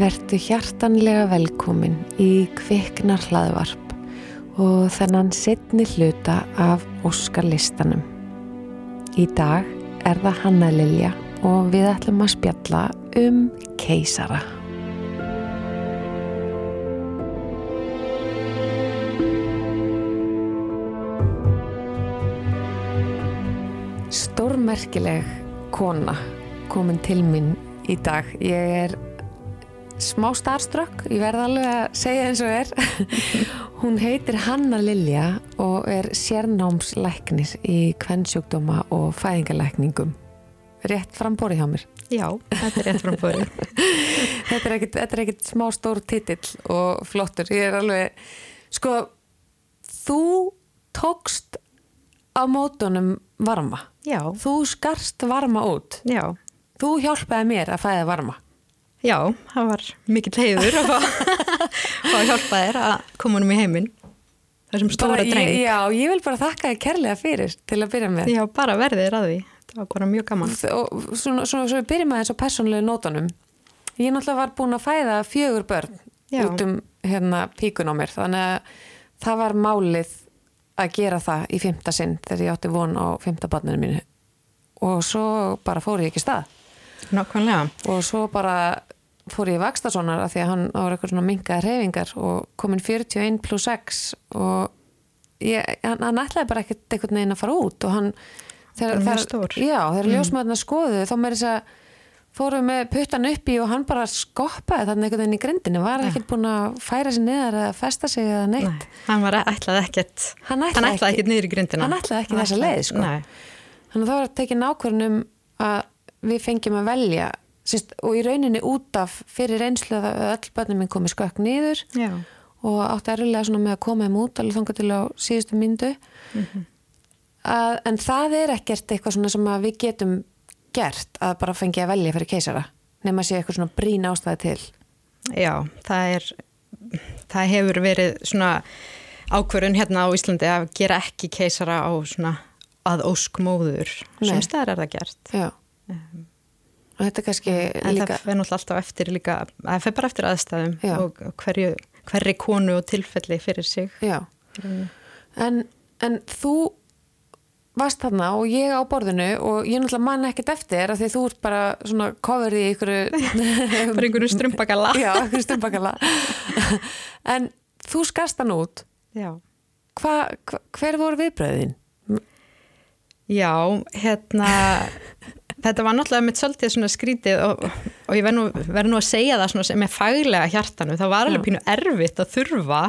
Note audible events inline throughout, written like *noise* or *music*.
Vertu hjartanlega velkomin í kviknar hlaðvarp og þennan setni hluta af Óskarlistanum. Í dag er það Hanna Lilja og við ætlum að spjalla um keisara. Stórmerkileg kona komin til minn í dag. Ég er smá starströkk, ég verði alveg að segja eins og er. *laughs* Hún heitir Hanna Lilja og er sérnámslæknir í kvennsjúkdóma og fæðingalækningum. Rétt frambóri hjá mér. Já, þetta er rétt frambóri. *laughs* þetta er er ekkit smá stór titill og flottur. Ég er alveg, sko, þú tókst á mótunum varma. Já. Þú skarst varma út. Já. Þú hjálpaði mér að fæða varma. Já, það var mikill heiður að *laughs* fá að hjálpa þér að koma um í heiminn. Þessum stóra dreng. já, ég vil bara þakka þér kærlega fyrir til að byrja með. Já, bara verðið því. Það var bara mjög gaman. Og svona, svona, svo við byrjum aðeins á persónulegu nótunum. Ég náttúrulega var búin að fæða fjögur börn Já. út um hérna píkun á mér. Þannig að það var málið að gera það í fymta sinn þegar ég átti von á fymta barninu mínu. Og svo bara fór ég ekki stað. Nákvæmlega. og svo bara fór ég Vakstasonar af því að hann ára eitthvað svona mingaði reyfingar og komin 41 pluss 6 og ég, hann, hann ætlaði bara ekkert einhvern veginn að fara út og hann mjög stór. já, þegar mm. ljósmaðurna skoðu þá með þess að fórum með puttan upp í og hann bara skoppaði þarna einhvern veginn í grindinu, var ekkert búin að færa sér niður eða festa sig eða neitt Nei, hann var ætlaði ekkert, Hann ætlaði hann ætlaði ekkert niður í grindina. hann ætlaði ekki þessa leið, sko. Þannig að það var að tekið nákvörnum að við fengjum að velja sérst, og í rauninni út af fyrir reynslu að öll börnum minn komið skökk niður já, og átti erfilega með að koma þeim út alveg þangað til á síðustu myndu. Að, en það er ekkert eitthvað sem við getum gert að bara fengja að velja fyrir keisara nema að sé eitthvað svona brín ástæði til. Já, það er, það hefur verið svona ákvörðun hérna á Íslandi að gera ekki keisara á svona að óskmóður. Sem staðar er það gert. já og þetta er kannski En líka það fer náttúrulega alltaf eftir líka, það fer bara eftir aðstæðum Já. og hverju, hverri konu og tilfelli fyrir sig. Já, en, en þú varst þarna og ég á borðinu og ég náttúrulega man ekkert eftir af því þú ert bara svona cover í ykkur *laughs* Bara einhverju strumpagalla. *laughs* Já, ykkur stumbakalla *laughs* En þú skast hann út Já. hva, hva, hver voru viðbröðin? Já, hérna, þetta var náttúrulega mitt svolítið svona skrítið og, og ég verð nú, verð nú að segja það svona sem er faglega hjartanu. Það var alveg pínu erfitt að þurfa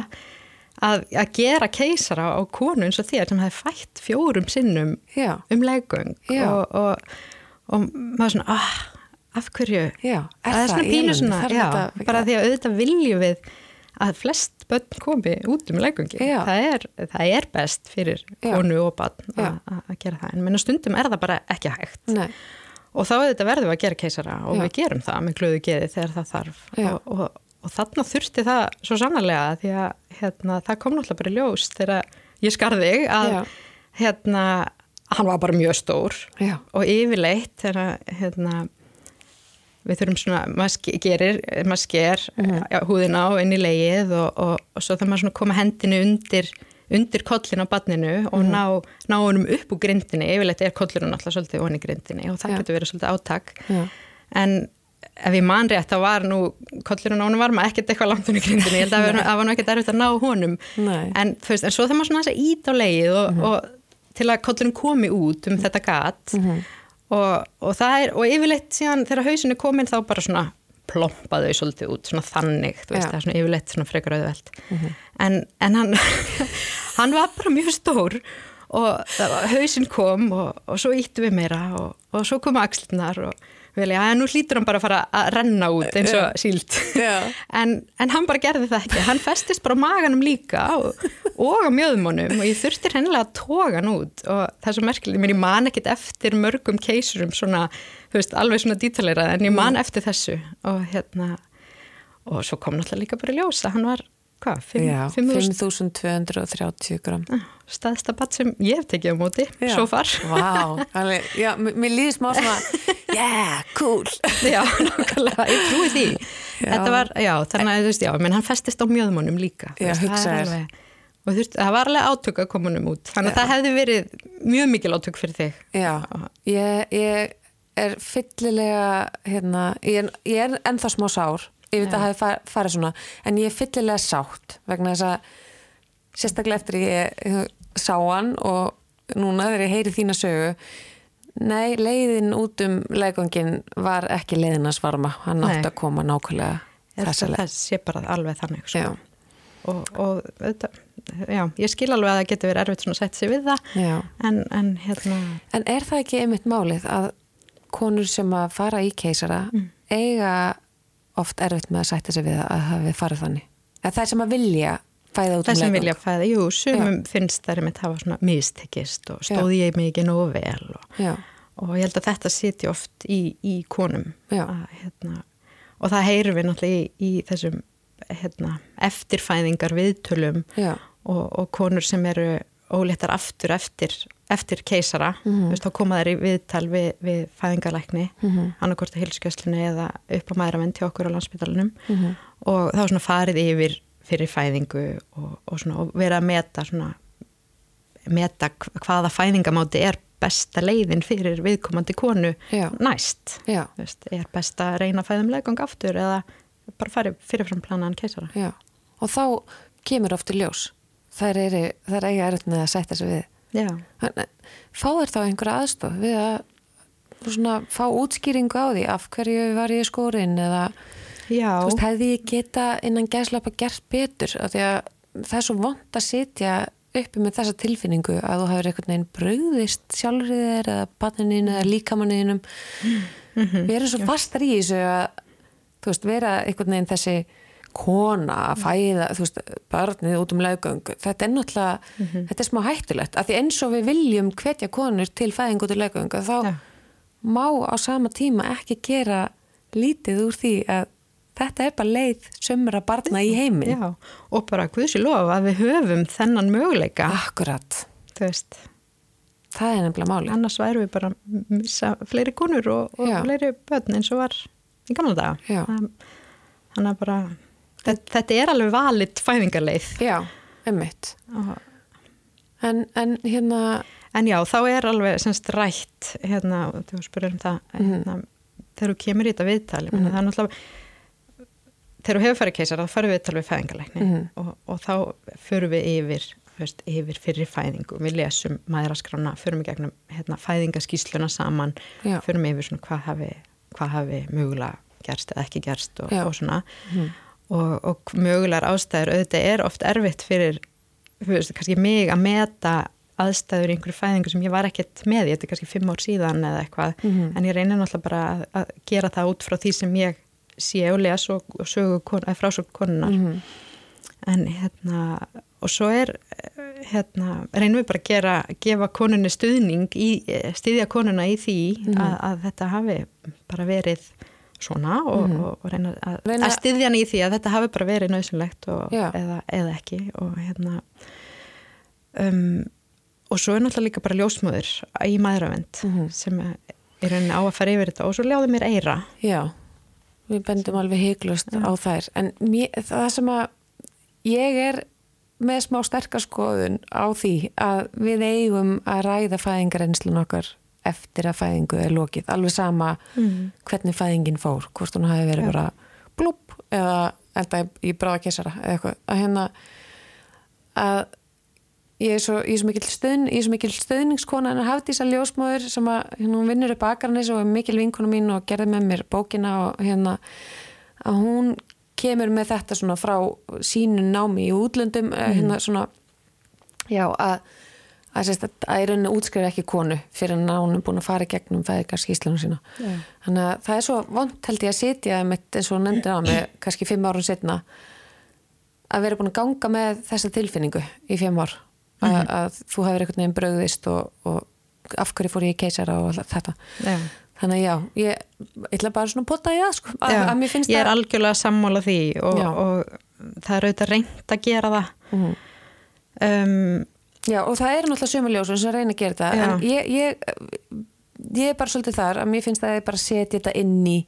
að, að gera keisara á konu eins og þér sem hefði fætt fjórum sinnum Já, um legung Já. og, og, og maður svona, ah, af hverju? já, það er svona pínu svona, já, þetta- bara því að auðvitað viljum við að flest börn komi út um legungi. Já. Það er, það er best fyrir konu og barn að gera það. En stundum er það bara ekki hægt. Nei, Og þá verðum við að gera keisara og Já. við gerum það með glöðu geði þegar það þarf. Og, og, og þarna þurfti það svo sannarlega því að hérna, það kom náttúrulega bara ljós þegar ég skarði að hérna, hann var bara mjög stór já, og yfirleitt þegar hérna, við þurfum svona, maður gerir, maður sker já, húðina á inn í leið og, og, svo þegar maður svona koma hendinu undir, undir kollin á badninu og Mhm. ná, ná honum upp úr grindinni, yfirleitt er kollurinn alltaf svolítið onni grindinni og það Já. getur verið svolítið átak já, en ef ég man rétt þá var nú kollurinn á honum varma ekkert eitthvað langt unni grindinni, ég held að það var- *laughs* það var nú ekkert erfitt að ná honum en, veist, en svo þegar maður svona þess að ít á leið og, Mhm. og til að kollurinn komi út um þetta gat Mhm. og, og það er, og yfirleitt síðan þegar hausin er komin þá bara svona plompa þau svolítið út, svona þannig þú veist, það er svona yfirleitt svona frekar auðvelt. En, en hann *laughs* hann var bara mjög stór og hausinn kom og, og svo íttu við meira og, og svo komu axlunar og vilja, já, nú hlýtur hann bara að fara að renna út eins og síld. Já. *laughs* en, en hann bara gerði það ekki. Hann festist bara á maganum líka og, og á mjöðmónum og ég þurfti hennilega að toga hann út. Og það er svo merkileg, mér ég man ekkit eftir mörgum keisurum svona, þú veist, alveg svona dítalegra en ég man eftir þessu. Og hérna og svo kom náttúrulega líka bara í ljós að hann var, hvað, já 5.000 5230 gram. Staðsta batt sem ég hef tekið á móti, Já. svo far. Vá, alveg, já, mér líður smá svona *laughs* yeah, cool. Já, nákvæmlega, ég trúi því. Var, já, þannig að þú veist, já menn hann festist á mjöðmónum líka Já, alveg- og veist, það var alveg átök að koma honum út þannig að það hefði verið mjög mikil átök fyrir þig. Já, ég, ég er fyllilega hérna, ég, er- ég er ennþá smá sár ég veit að það hefði fa- farið svona. En ég er fyllilega sátt vegna þess að sérstaklega eftir ég sá hann og núna þegar ég heyri þína sögu nei, leiðin út um leikongin var ekki leiðin að svarma. Hann átti að koma nákvæmlega þessa að sé bara alveg þannig sko. Og, og þetta, já, ég skil alveg að það getur verið erfitt svona að setja sig við það en, en hérna En er það ekki einmitt málið að konur sem að fara í keisara Mm. eiga oft erfitt með að sætta sig við að hafi farið þannig? Eða það er sem að vilja fæða út það um sem leikvang? vilja fæða, jú, sumum finnst það er með hafa svona mistekist og stóð ég mig ekki nógu vel og, Já, og ég held að þetta sitja oft í, í konum Já. að, hérna, og það heyrum við náttúrulega í, í þessum hérna, eftirfæðingar viðtölum já, og, og konur sem eru óléttar aftur eftir, eftir keisara Mhm. þú veist, þá koma þær í viðtal við, við fæðingalækni mm. -hmm. annarkort að hilskjöslunni eða upp á maðuravend til okkur á landsbytalanum Mhm. og þá svona farið yfir fyrir fæðingu og, og, svona, og vera að meta svona meta hvaða fæðingamáti er besta leiðin fyrir viðkomandi konu Já. næst já, veist, er best að reyna um leikang aftur eða bara farið fyrirfram planaðan keisara já. Og þá kemur oft í ljós. Það er, eiga með að sætta sig við. Fá þér þá einhverja aðstof við að svona, fá útskýringu á því af hverju var ég skórin eða veist, hefði ég geta innan gæslapa gert betur? Af því að það er svo vond að sitja uppi með þessa tilfinningu að þú hafur einhvern veginn brugðist sjálfrið þér eða barnininn eða líkamanninum Mhm. við erum svo fastar í þessu að þú veist, vera einhvern veginn þessi kona að fæða þú veist, barnið út um laugöng þetta er náttúrulega, Mhm. þetta er smá hættulegt af því eins og við viljum hvetja konur til fæðing út um laugöng þá Já. má á sama tíma ekki gera lítið úr því að þetta er bara leið sömra barna í heiminn. Já, og bara í lofa að við höfum þennan möguleika, Akkurat, það er nefnilega máli. annars væru við bara að missa fleiri konur og, og fleiri börn eins og var í gamla daga. Þannig að bara, þetta, er alveg valit fæðingarleið. Já, emmitt. Og, En, en hérna, en já, þá er alveg semst rætt, hérna, þú spyrir um það, hérna, þegar þú kemur í þetta viðtal, mm er náttúrulega, þegar þú hefur farið keisar, þá farum við viðtal við fæðingarleikni Mhm. og, og þá förum við yfir, veist, yfir fyrir fæðingu, við lesum maðuraskrána, förum í gegnum hérna, fæðingaskísluna saman, Já. förum yfir svona hvað hafi, hvað hafi mögulega gerst eða ekki gerst og, og svona og, og mögulegar ástæður auðvitað er oft erfitt fyrir veist, kannski mig að meta aðstæður í einhverju fæðingu sem ég var ekkert með í, þetta er kannski fimm ár síðan eða eitthvað, Mhm. en ég reynir náttúrulega bara að, gera það út frá því sem ég sé og les og, og sögu frásög konunar Mhm. en hérna og svo er hérna, reynum við bara að gera, gefa konunni stuðning í, stuðja konuna í því Mhm. að, að þetta hafi bara verið svona og, og, og reyna að, Reyna- að styðja hann í því að þetta hafi bara verið nöðsynlegt eða, eða ekki og hérna um, og svo er náttúrulega líka bara ljósmöður í maðuravend Mhm. sem er rauninni á að fara yfir þetta og svo ljáði mér eira já, við bendum alveg heiklust á þær. En mér, það sem að ég er með smá sterkar skoðun á því að við eigum að ræða fæðingarennslun okkar eftir að fæðingu er lokið. Alveg sama Mhm. hvernig fæðingin fór, hvort hún hafi verið bara blúpp eða enda í bráðakessara eða eitthvað. Að hérna að ég er svo, ég er svo mikil, stöðn, ég svo mikil stöðningskona en að hafa þess að ljósmóður sem að hérna, hún vinnur upp akarnis og er mikil vinkona mín og gerði með mér bókina og hérna að hún kemur með þetta svona frá sínu námi í útlöndum mm. hérna svona já að að, sérst, að, að í rauninni útskrifa ekki konu fyrir en hún er búin að fara gegnum fæðikarskíslunum sína. Já. þannig að það er svo vond held ég að sitja eins og nefndir á mig kannski fimm árun setna að vera búin að ganga með þessa tilfinningu í fimm ár. Að, að þú hefur einhvern veginn bröðist og, og af hverju fór ég í keisara og þetta. Já. þannig að já, ég, ég ætla bara svona að potta í það sko, að, Já, að mér finnst ég er það algjörlega sammála því og, og það er auðvitað reynd að gera það. Mhm. um, Já, og það eru náttúrulega sömuljósun sem reyna að gera þetta Já. en ég, ég ég er bara svolítið þar að mér finnst að ég bara setja þetta inn í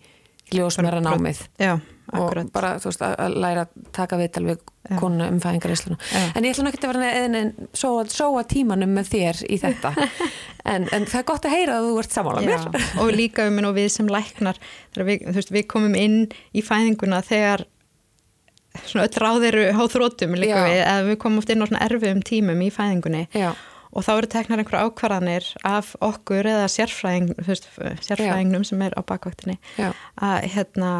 ljósmæra námið. Já, og bara, þú veist, að að læra að taka viðtal við konu um fæðingarísluna Já. en ég ætla nú ekki að vera en sóa, sóa tímanum með þér í þetta. *laughs* En, en það er gott að heyra að þú ert sammála mér. Og líka um og við sem læknar. Við, veist, við komum inn í fæðinguna þegar svona öll ráð eru á þrótum líka Já. við, eða við komum oft inn á svona erfiðum tímum í fæðingunni. Já, og þá eru teknar einhverja ákvarðanir af okkur eða sérfræðing, veist, sérfræðingnum sem er á bakvaktinni já, að hérna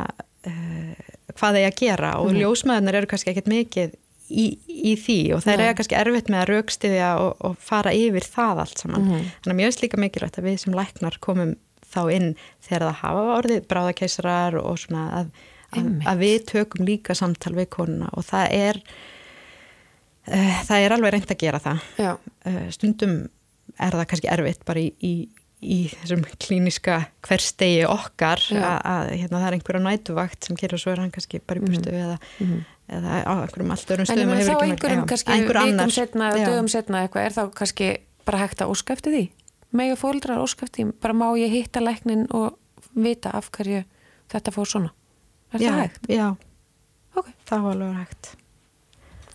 uh, hvað þeir að gera. Og Mhm. ljósmaðurnar eru kannski ekkert mikið í, í því og þeir eru kannski erfitt með að raukstiðja og, og fara yfir það allt saman. Mhm. þannig að mjög veist líka mikilvægt að við sem læknar komum þá inn þegar það hafa orðið bráðakeisarar og svona að, að, við tökum líka samtal við konuna og það er uh, það er alveg reynd að gera það. Uh, stundum er það kannski erfitt bara í, í, í þessum klíniska hverstegi okkar að, að hérna, það er einhverja nætuvakt sem gerir og svo er hann kannski bara í burtu eða, eða á einhverjum allt öðrum en stöðum og hefur þá einhverjum kannski einhver vikum setna, Já. dögum setna eitthvað er þá kannski bara hægt að óska eftir því? Mega fóldrar óska eftir því? Bara má ég hitta læknin og vita af hverju þetta fór svona er já, það hægt? Já, Ok, það var alveg hægt.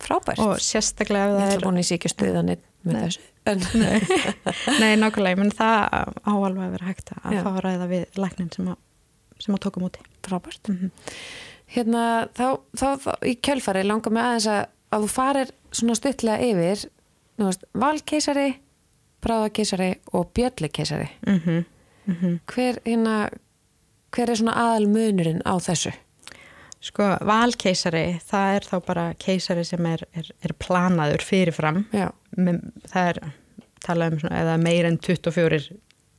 Frábært. Og sérstaklega ef Ég það ætla búin í síkju stuðanir með Nei. þessu en, *laughs* Nei, nákvæmlega, menn það á alveg að vera hægt að Já. fá að ræða við læknin sem að, sem að tóka múti frábært. Mhm. hérna þá, þá, þá í kjölfari langar mig aðeins að, að þú farir svona stuttlega yfir þú veist, valkeisari bráðakeisari og bjöllukeisari. Mm -hmm. hver, hérna, hver er svona aðal munurinn á þessu Sko, valkeisari, það er þá bara keisari sem er, er, er planaður fyrirfram. Með, það er talað um svona, eða meir en 24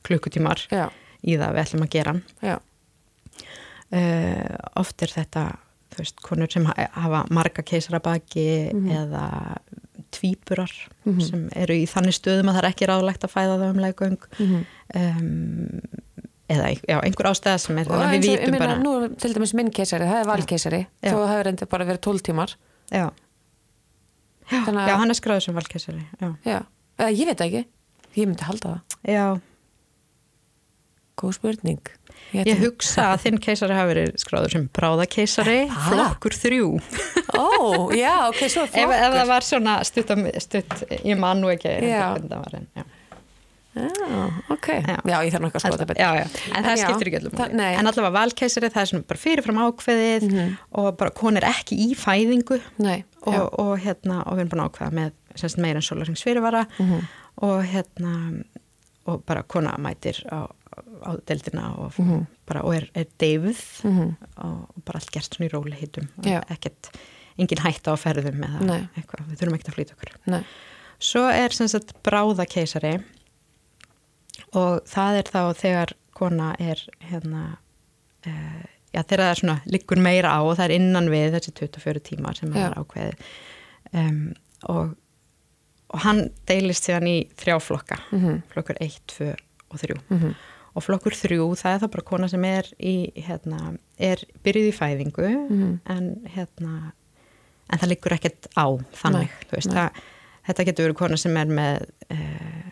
klukkutímar já, í það við ætlum að gera. Já, Uh, oft er þetta þú veist, konur sem ha- hafa marga keisarabaki Mhm. eða tvíburar sem eru í þannig stöðum að það er ekki ráðlegt að fæða það um leikung Mhm. um, eða já, einhver ástæða sem er þannig að við ég meina, bara nú til dæmis minn keisari, það er valkeisari þó það hefur reyndið bara verið 12 tímar. Já. Já, að- já, hann er skráður sem valkeisari eða ég veit ekki. Ég myndi halda það, já, góð spurning. Ég hugsa að þinn keisari hafi verið skráður sem bráðakeisari. Flokkur þrjú. Ó, já, ok, svo er ef, ef það flokkur. var svona stutt, stutt ég man nú ekki hvernig það var en, já. Já, ok, Já. já, ég þarf nokkað að skoða já, betur já. en það já, skiptir ekki öllum en allavega valkeisari það er svona bara fyrirfram ákveðið og bara hún er ekki í fæðingu nei, og, já, og, hérna, og við erum búin að ákveða með semst, meira en sólarings fyrirvara Mhm. og hérna og bara kona mætir á, á deildina og, Mhm. bara, og er, er deyfð Mhm. og, og bara allt gert svona í róli heitum Já. ekkert, engin hætta á ferðum eða Nei. eitthvað, við þurfum ekkert að flýta okkur nei, Svo er sem sagt bráðakeisari og það er þá þegar kona er hérna uh, já þegar það er svona liggur meira á og það er innan við þessi 24 tímar sem Já. er ákveðið um, og, og hann deilist síðan í þrjá flokka Mhm. flokkur 1, 2 og 3 Mhm. og flokkur 3 það er það bara kona sem er í hérna, er byrjuð í fæðingu Mhm. en hérna en það liggur ekkert á þannig veist, það, þetta getur verið kona sem er með uh,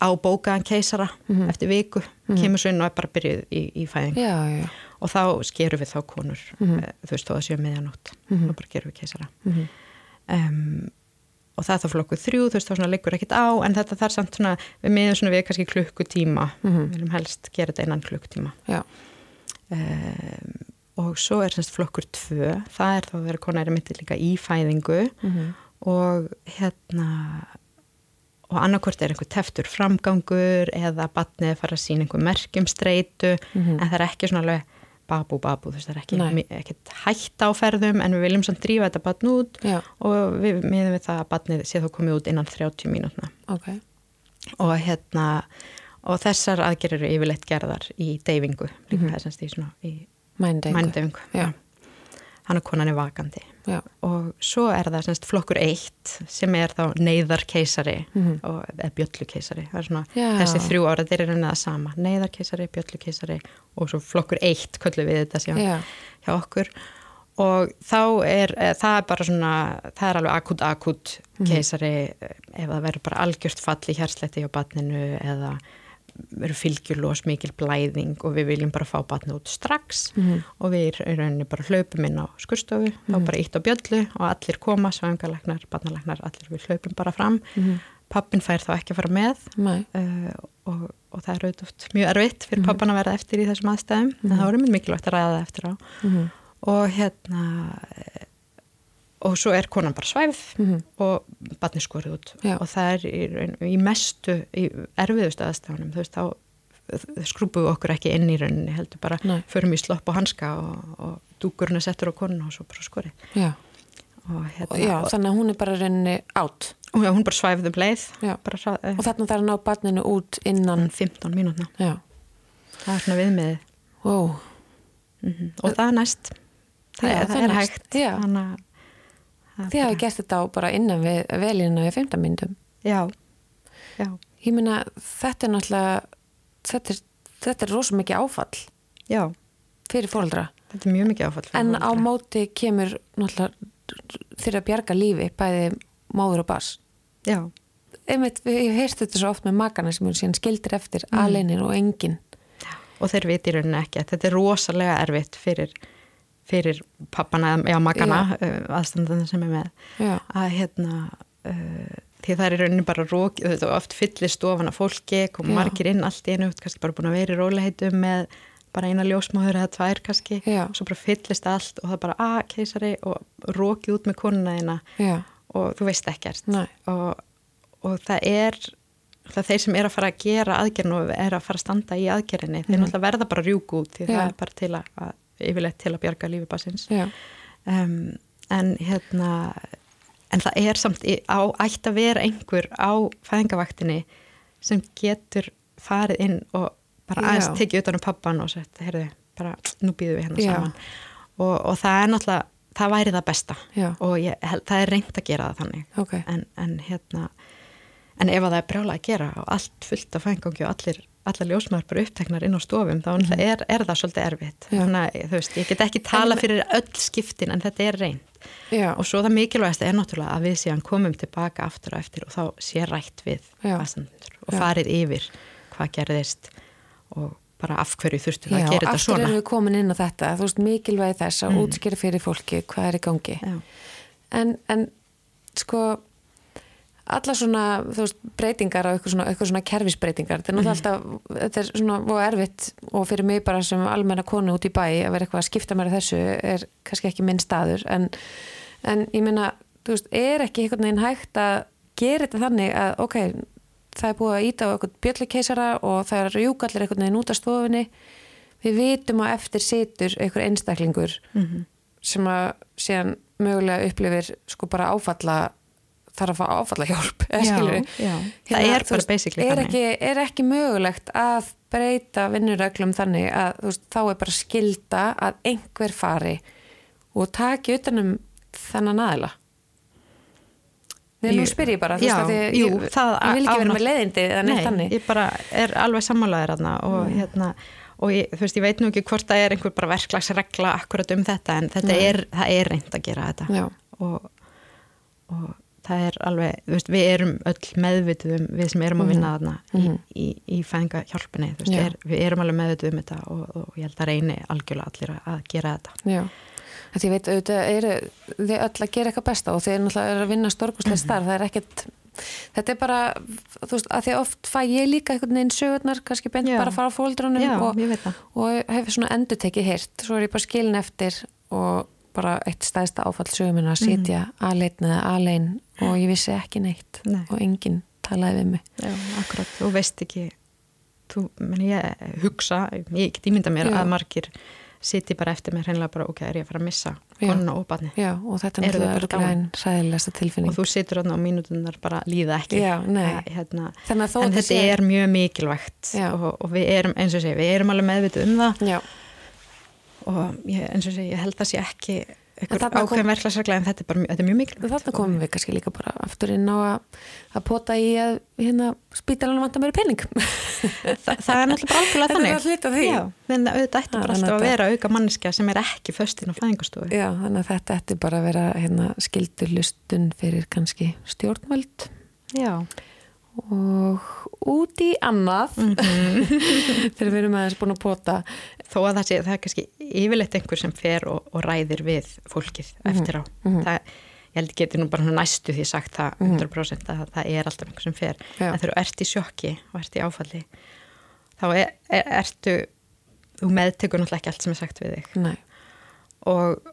á bókaðan keisara Mhm. eftir viku, kemur svo inn og er bara byrjuð í, í fæðingu já, já, og þá skerum við þá konur Mhm. eh, þú veist, þó að séu meðanótt Mhm. og bara gerum við keisara Mhm. um, og það er þá flokku þrjú þú veist, þá liggur ekkert á en þetta þarf samt svona, við miðum svona við kannski klukkutíma Mhm. við viljum helst gera þetta innan klukkutíma um, og svo er semst flokkur tvö það er þá að vera konar er myndið líka í fæðingu Mhm. og hérna og annarkvort er einhver teftur framgangur eða batnið fara að sína einhver merkjum streitu Mhm. en það er ekki svona alveg babu babu, þú veist það er ekki, Nei. mi- ekkert hætta á ferðum en við viljum samt drífa þetta batn út já, og við miðum við það að batnið sé þá komið út innan 30 mínútna. Ok. Og hérna og þessar aðgerir eru yfirleitt gerðar í deyfingu, líka það er semst í svona í mændefingu hann er konan er vakandi já, og svo er það semst flokkur eitt sem er þá neyðarkeisari Mhm. og eða bjöllukeisari þessi þrjú ára, þeir eru það sama. Neyðarkeisari, bjöllukeisari og svo flokkur eitt köllum við þetta síðan já, hjá okkur. Og þá er, eh, það er bara svona það er alveg akut akut Mhm. keisari eh, ef það verður bara algjört fall í hérsletti hjá batninu eða eru fylgjulós, mikil blæðing og við viljum bara fá batna út strax Mhm. og við í rauninni bara hlaupum inn á skurstofu, þá bara ítt á bjöllu og allir koma, svangalegnar, batnalegnar, allir við hlaupum bara fram. Mhm. Pappin fær þá ekki að fara með uh, og, og það er auðvitað mjög erfitt fyrir Mhm. pappan að verða eftir í þessum aðstæðum, en það voru mjög mikilvægt að ræða það eftir á. Mhm. Og hérna, og svo er konan bara svæfð Mhm. og batni skorið út. Já. og það er í, í mestu, í erfiðustu aðstæðunum, þú veist, þá skrúpum við okkur ekki inn í rauninni heldur bara, Nei. förum í slopp og hanska og, og dúkurinn er settur á konuna og svo bara skorið. Já. og hérna, Já, og, þannig að hún er bara rauninni átt og hún bara svæfði um leið bara eh, og þarna þarf að ná barninu út innan 15 mínútna, Já, það er svona viðmiðið. Wow. mm og það er næst. Það, Já, er, það það er hægt. Þannig að það Þið hafi gert þetta á bara innan við velina í 15 myndum já, já, Ég meina, þetta er náttúrulega þetta er, þetta er rosa mikið áfall já. fyrir fóldra þetta er mjög mikið áfall fyrir en á móti kemur náttúrulega að bjarga lífi bæði móður og bass já, einmitt, ég heyrst þetta svo oft með makana sem hún síðan skildir eftir mm. aleinir og engin og þeir viti í rauninni ekki að þetta er rosalega erfitt fyrir, fyrir pappana, já makana uh, aðstandana sem er með Já, að hérna uh, því það er í rauninni bara rók, þetta er oft fyllir stofan af fólki, kom Já. margir inn allt í einu, kannski bara búin að vera í róliheitum með bara eina ljósmáður eða tvær kannski, Já. og svo bara fyllist allt og það er bara að keisari og rókið út með konuna þína og þú veist ekkert og, og það er það þeir sem er að fara að gera aðgerðin og er að fara að standa í aðgerðinni þeir Mhm. náttúrulega verða bara að rjúka út því Já. það er bara til að, að yfirleitt til að bjarga lífi basins um, en hérna en það er samt í- á ætti að vera einhver á fæðingavaktinni sem getur farið inn og bara aðeins Já. tekið utan um pappan og sett, heyrðu, bara nú býðum við hérna Já. saman og, og það er náttúrulega, það væri það besta Já. og ég, það er reynd að gera það þannig ok en, en hérna en ef að það er brjála að gera og allt fullt af fængangi og allir, allir ljósmaður bara uppteknar inn á stofum þá mm er, er það svolítið erfitt. Já. þannig að þú veist, ég get ekki tala fyrir öll skiptin en þetta er reynd Já, og svo það mikilvægast er náttúrulega að við síðan komum tilbaka aftur og eftir og þá sé rætt við Já. aðstandendur og Já. farið yfir hvað gerðist og bara af hverju þurftu það já að gera þetta aftur svona erum við komin inn á þetta þú veist mikilvægi þess að Mm. útskýra fyrir fólki hvað er í gangi Já. en, en sko alla svona veist, breytingar og eitthvað svona, eitthvað svona kerfisbreytingar. Þetta er náttúrulega alltaf, þetta er svona erfitt og fyrir mig bara sem almenna konu út í bæ að vera eitthvað að skipta mér þessu er kannski ekki minn staður. En, en ég meina, þú veist, er ekki einhvern veginn hægt að gera þetta þannig að ok, það er búið að íta á eitthvað bjöllukeisara og það er rjúkallir einhvern veginn út af stofinni við vitum að eftir situr einhver einstaklingur Mhm. sem að síðan mögulega upplifir sko bara áfalla þarf að fá áfalla hjálp eða Já, skilur já. Það er bara basically er ekki, er ekki mögulegt að breyta vinnuröglum þannig að veist, þá er bara skilda að einhver fari og taki utanum þennan aðila Nei, nú spyr ég bara, þú veist, að því, jú, ég, ég vil ekki vera með leiðindi eða neitt Nei, þannig. ég bara er alveg sammálaðir aðna og hérna og ég, þú veist, ég veit nú ekki hvort það er einhver bara verklagsregla akkurat um þetta en þetta Nei. er, það er reynd að gera þetta Já. og, og það er alveg, þú veist, við erum öll meðvituð um, við sem erum að vinna þarna Mhm. í, í, í fænga hjálpinni, þú veist, er, við erum alveg meðvituð um þetta og, og ég held að reyni algjörlega allir að, gera þetta Já, því ég veit auðvitað eru þið öll að gera eitthvað besta og þið er náttúrulega eru að vinna stórkustlega Mhm. starf, það er ekkert þetta er bara, þú veist, að því oft fæ ég líka einhvern veginn sögurnar, kannski beint Já. bara að fara á fóldrunum Já, og, og hefur svona endur tekið heyrt, svo er ég bara skilin eftir og bara eitt stæðsta áfall sögumina að sitja mm. aleinn eða alein og ég vissi ekki neitt Nei. og enginn talaði við mig. Já, akkurat, þú veist ekki þú, meni ég hugsa ég get ímynda mér Já. að margir siti bara eftir mér hreinlega bara, ok, er ég að fara að missa konuna og barni Já, og þetta er náttúrulega einn sæðilegsta tilfinning. Og þú situr á mínútunar bara líða ekki. Já. Að, hérna, Þannig að þó en þetta sé- er mjög mikilvægt og, og við erum, eins og sé, við erum alveg meðvituð um það. Já, og ég, eins og sé, ég held að sé ekki ákveðin verklagsregla en þetta er, bara, þetta er mjög mikilvægt. Þarna komum við kannski líka bara aftur inn á að, að pota í að hérna, spítalanum vantar meiri pening. *laughs* Þa, það er náttúrulega algjörlega *laughs* Þetta er þannig. bara hluti af því. Já, en auðvitað ætti bara þannig alltaf að vera auka manneskja sem er ekki föstinn á fæðingastofu Já, þannig að þetta ætti bara að vera hérna, skildur lustun fyrir kannski stjórnvöld. Já, og út í annað. *laughs* Þegar við erum aðeins búin að pota. Þó að það sé, það er kannski yfirleitt einhver sem fer og, og ræðir við fólkið eftir á. Það, ég held ekki geti nú bara næstu því sagt það 100% að það er alltaf einhver sem fer. Já. en þegar þú ert í sjokki og ert í áfalli þá er, er, ertu þú meðtekur náttúrulega ekki allt sem er sagt við þig. Nei, og,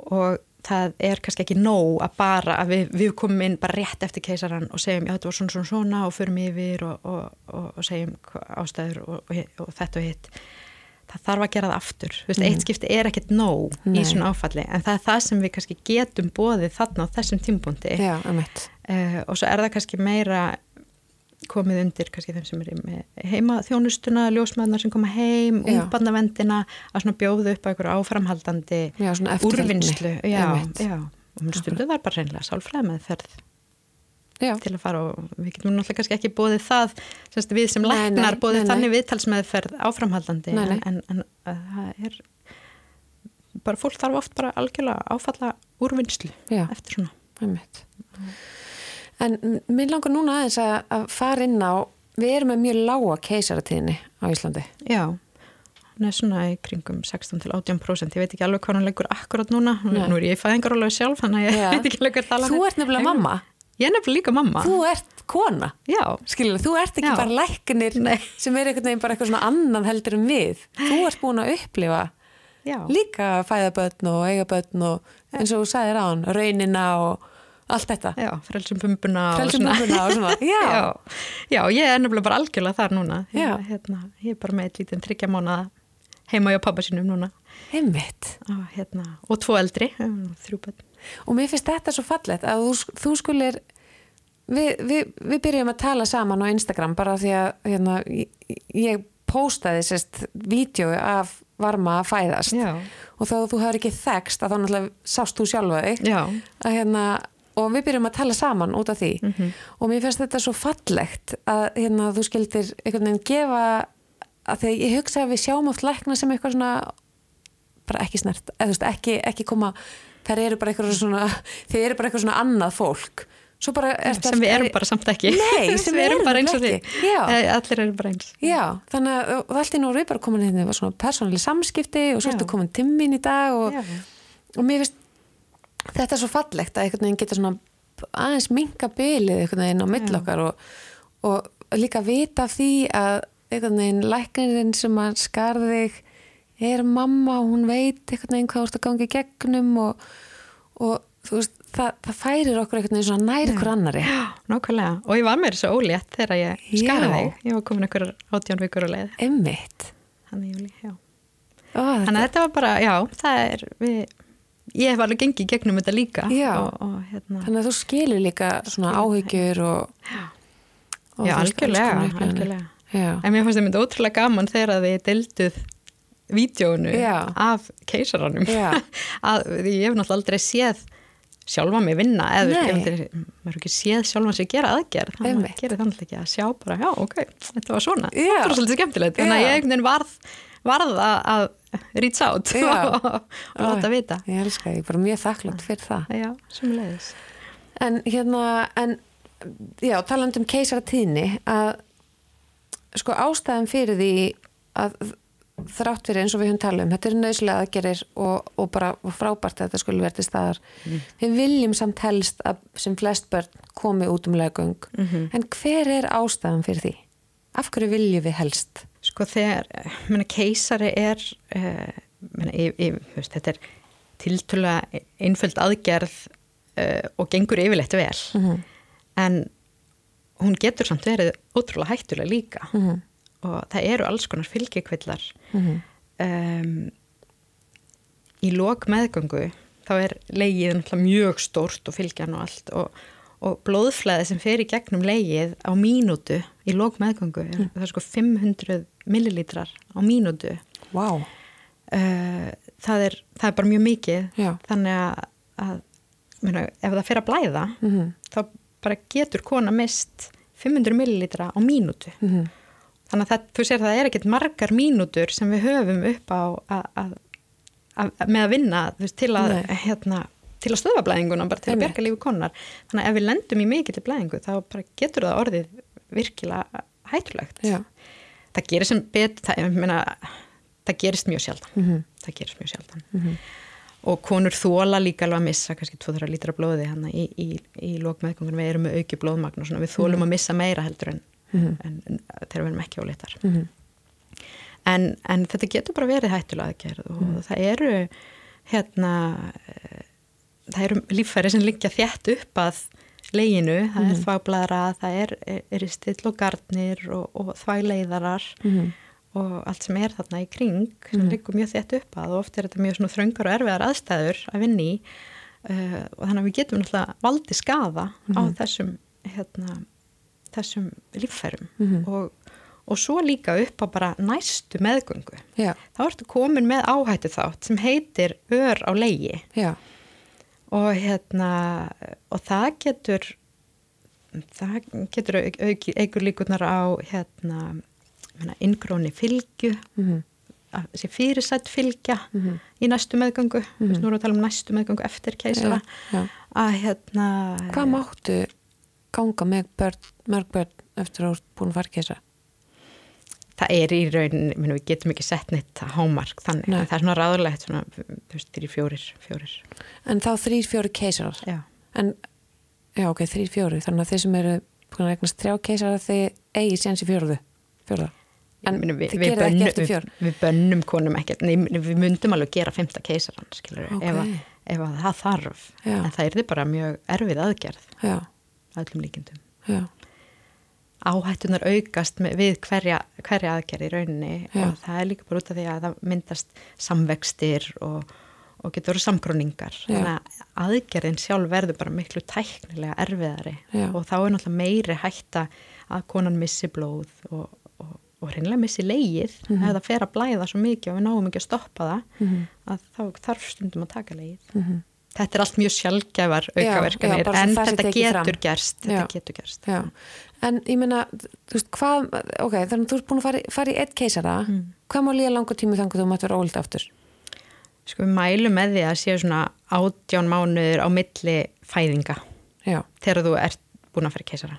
og það er kannski ekki nóg að bara að við, við komum inn bara rétt eftir keisaran og segjum já þetta var svona svona svona og förum yfir og, og, og, og segjum ástæður og, þetta og hitt. Það þarf að gera það aftur. Þú veist, eitt skipti er ekkert nóg Nei. í svona áfalli en það er það sem við kannski getum bóðið þarna á þessum emitt uh, og svo er það kannski meira komið undir kannski þeim sem er heima þjónustuna, ljósmaðunar sem koma heim, Já. ungbarnavendina að svona bjóðu upp á einhverju áframhaldandi Já, úrvinnslu já, Einmitt. já, og mun stundu var bara reynilega sálfræð með ferð til að fara og við getum náttúrulega kannski ekki bóðið það semst, við sem læknar bóðið nei, þannig viðtalsmeðferð áframhaldandi Nei, nei. en, en, það er bara fólk þarf oft bara algjörlega áfalla úrvinnslu eftir svona emitt En mér langar núna aðeins að, að fara inn á við erum með mjög lága keisaratíðinni á Íslandi. Já, hún er svona í kringum 16 til 18%, ég veit ekki alveg hvað hún leggur akkurat núna, Nei. nú er ég í fæðingarólega sjálf þannig að ég veit ekki alveg hvað tala Þú ert nefnilega mamma. Ég er nefnilega líka mamma. Þú ert kona. Já, Skilur, þú ert ekki Já. bara læknir Nei. sem er einhvern veginn bara eitthvað svona annan heldur en við. Þú ert búin að upplifa já, líka að fæða börn og eiga börn og eins og þú sagðir á hann, raunina og allt þetta. já, frelsum pumpuna og Frelsum svona. pumpuna og svona, *laughs* já. já. Já, ég er nefnilega bara algjörlega þar núna ég, hérna, ég er bara með eitt lítinn tryggja mánuða heima hjá pappa sínum núna Einmitt. og, hérna, og tvo eldri, um, þrjú börn Og mér finnst þetta svo fallegt að þú, þú skulir, við, við, við byrjum að tala saman á Instagram bara því að hérna, ég, ég póstaði sérst vídeo af varma að fæðast Já. og þá þú hefur ekki þekst að þá náttúrulega sást þú sjálfa þig Já, að hérna og við byrjum að tala saman út af því. Mhm. og mér finnst þetta svo fallegt að hérna þú skildir einhvern veginn gefa að því ég hugsa að við sjáum oft lækna sem eitthvað svona bara ekki snert, eða þú veist ekki, ekki koma þær eru bara eitthvað svona þeir eru bara eitthvað svona annað fólk. Svo bara er sem við erum bara samt ekki. Nei, *laughs* sem við erum bara eins og því Allir eru bara eins. Já, þannig að allt í nú erum við bara komin hérna svona persónuleg samskipti og svo ertu komin timmin í dag og, og mér finnst þetta er svo fallegt að einhvern veginn geta svona aðeins minka bylið einhvern veginn á mill okkar og, og líka vita af því að einhvern veginn læknirinn sem að skarði þig er mamma og hún veit einhvern veginn hvað þú ert að gangi gegnum og, og þú veist, það, það færir okkur einhvern veginn svona nær ykkur annari Já, nákvæmlega. Og ég var mér svo ólétt þegar ég skarði þig. Ég var komin ykkur átján vikur á leið. Emmitt Þannig að þetta var bara, já, það er, við, ég hef alveg gengið gegnum þetta líka. Og, og hérna, Þannig að þú skilur líka svona áhyggjur og, og já, algjörlega, algjörlega. Já, En mér fannst myndi ótrúlega gaman þegar að þið deilduð vídjónu af keisaranum. *laughs* Að ég hef náttúrulega aldrei séð sjálfa mig vinna eða maður ekki séð sjálfa sig gera aðgerð. Þannig að gerir þannig ekki að sjá bara, já, ok, þetta var svona. Það var svolítið skemmtilegt, þannig að ég einhvern veginn varð varð að, að reach out Já. *laughs* og, og láta vita Ég elska, ég er bara mjög þakklátt fyrir það já, sem leiðis En hérna, en já, talandi um keisaratíðni að sko ástæðan fyrir því að þrátt fyrir eins og við höfum talað um, þetta er nöðslega aðgerir og, og bara frábært að þetta skulle verið til staðar. Við viljum samt helst að sem flest börn komi út um leggung. En hver er ástæðan fyrir því? Af hverju viljum við helst? Sko þegar, menna, keisari er uh, menna, ég, þú veist, þetta er tiltölulega einföld aðgerð uh, og gengur yfirleitt vel. En hún getur samt verið ótrúlega hættulega líka. Og það eru alls konar fylgjikvillar um, í lok meðgöngu þá er náttúrulega mjög stórt og fylgjan og allt. Og, og blóðflæði sem fer í gegnum legið á mínútu í lok meðgöngu er, það er sko 500 millilítrar á mínútu. Wow. uh, það, er, það er bara mjög mikið Já. þannig að, að meina, ef það fer að blæða Mhm. þá bara getur kona mist 500 millilítra á mínútu Mhm. þannig að það, þú sér það er ekkert margar mínútur sem við höfum upp á að, að, að, með að vinna veist, til að hérna, til að stöða blæðinguna, bara til að Einmitt. berga lífi konar þannig að ef við lendum í mikill blæðingu þá bara getur það orðið virkilega hættulegt Já. Það gerir sem bet það, meina, það gerist mjög sjaldan. Mhm. það gerist mjög sjaldan. Og konur þóla líka alveg að missa kannski 2-3 lítra blóði hann í, í, í lókmeðgöngun við erum með auki blóðmagn og svona. Við þólum að missa meira heldur en, en, en þegar við erum ekki óléttar Mhm. en, en þetta getur bara verið hættulega aðgerð og það eru hérna eh, það eru líffæri sem liggja þjætt upp að leginu, það er þvagbladra það er, er, er still og gardnir og, og þvægleiðarar Mhm. og allt sem er þarna í kring sem liggur mjög þétt upp að og oft er þetta mjög þröngar og erfiðar aðstæður að vinni í uh, og þannig að við getum náttúrulega valdi skaða á þessum hérna, þessum líffærum. Og, og svo líka upp á bara næstu meðgöngu. Já. þá ertu komin með áhættu þátt sem heitir ör á leigi Já. Og hérna og það getur það getur eigur líkunar á hérna inngróni fylgju Mhm. að þessi fyrirsætt fylgja í næstu meðgöngu mm -hmm. nú erum við að tala um næstu meðgöngu eftir keisara Já. að hérna Hvað máttu ganga með börn, mörg börn eftir að þú ert búin að fara keisa? Það er í raunin, minn, við getum ekki sett neitt hámark þannig, Nei. það er svona ráðulegt svona, þú veist, þrjir, fjórir, fjórir En þá þrýr fjóri keisarar? já, En, já ok, þrýr fjóri, þannig að þeir sem eru búin að eignast þrjá keisara þeir eigi séns í fjóruðu, fjóruða. En meina, við, við, gerir ekki eftir fjör. við, við bönnum konum ekkert, nei, við myndum alveg gera fymta keisaran, skilur Ok. ef, ef að það þarf, Já. en það er þið bara mjög erfið aðgerð, Já, öllum líkindum. já, Áhættunar aukast með, við hverja, hverja aðgerð í rauninni Já. og það er líka bara út af því að það myndast samvextir og, og getur. Já. Þannig að aðgerðin sjálf verður bara miklu tæknilega erfiðari Já. og þá er náttúrulega meiri hætta að konan missi blóð og, og, og reynilega missi leið Mhm. ef það fer að blæða svo mikið og við náum ekki að stoppa það að þá þarf stundum að taka leið. Mhm. Þetta er allt mjög sjálfgæfar Já, já, aukaverkanir en þetta getur gerst. Þetta getur gerst. já. En ég meina, þú veist, hvað, ok, þannig að þú ert búin að fara, fara í eitt keisara, hvað má líða langa tími þannig að þú mátt vera ólitt aftur? Sko við mælum með því að séu svona átján mánuður á milli fæðinga Já, þegar þú ert búin að fara í keisara.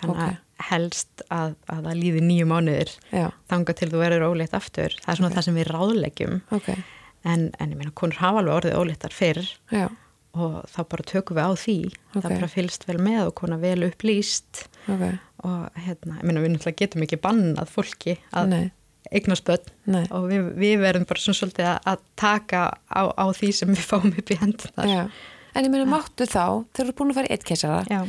Þannig Ok. að helst að, að það líði nýju mánuður já, þanga til þú verður óleitt aftur. Það er svona það sem við ráðleggjum ok, en, en ég meina konur hafa alveg orðið óleittar fyrr já, og þá bara tökum við á því. Ok. Það bara fylst vel með og konar vel upplýst ok, og hérna, ég meina við náttúrulega getum ekki bannað fólki að Nei. eignast börn og við, við verðum bara svona svolítið að, taka á, á því sem við fáum upp í hendunar. já. En ég meina, máttu þá, þegar þú ert búin að fara í eitt keisara,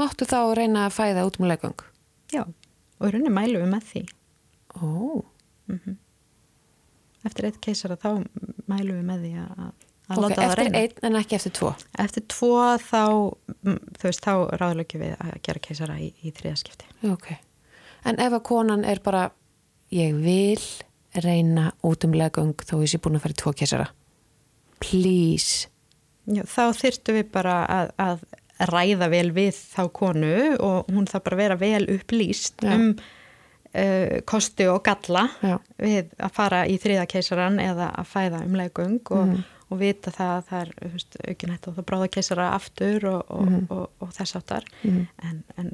máttu þá reyna að fæða út um legung? Já, og í rauninni mælum við með því. Ó, Eftir eitt keisara þá mælum við með því að, að ok, láta það eftir einn en ekki eftir tvo. Eftir tvo þá, mm, þú veist, þá ráðlökjum við að gera keisara í, í þriðaskipti. Ok, en ef að konan er bara, ég vil reyna út um legung þó ég sé búin að fara í tvo keisara. Please. Já, þá þyrftum við bara að, að ræða vel við þá konu og hún þarf bara að vera vel upplýst Já. um uh, kosti og galla Já. við að fara í þriða keisaran eða að fæða um legung og, Mhm. og vita það að það er veist, aukin hætt og það bráða keisara aftur og, og, Mhm. og, og þess áttar en, en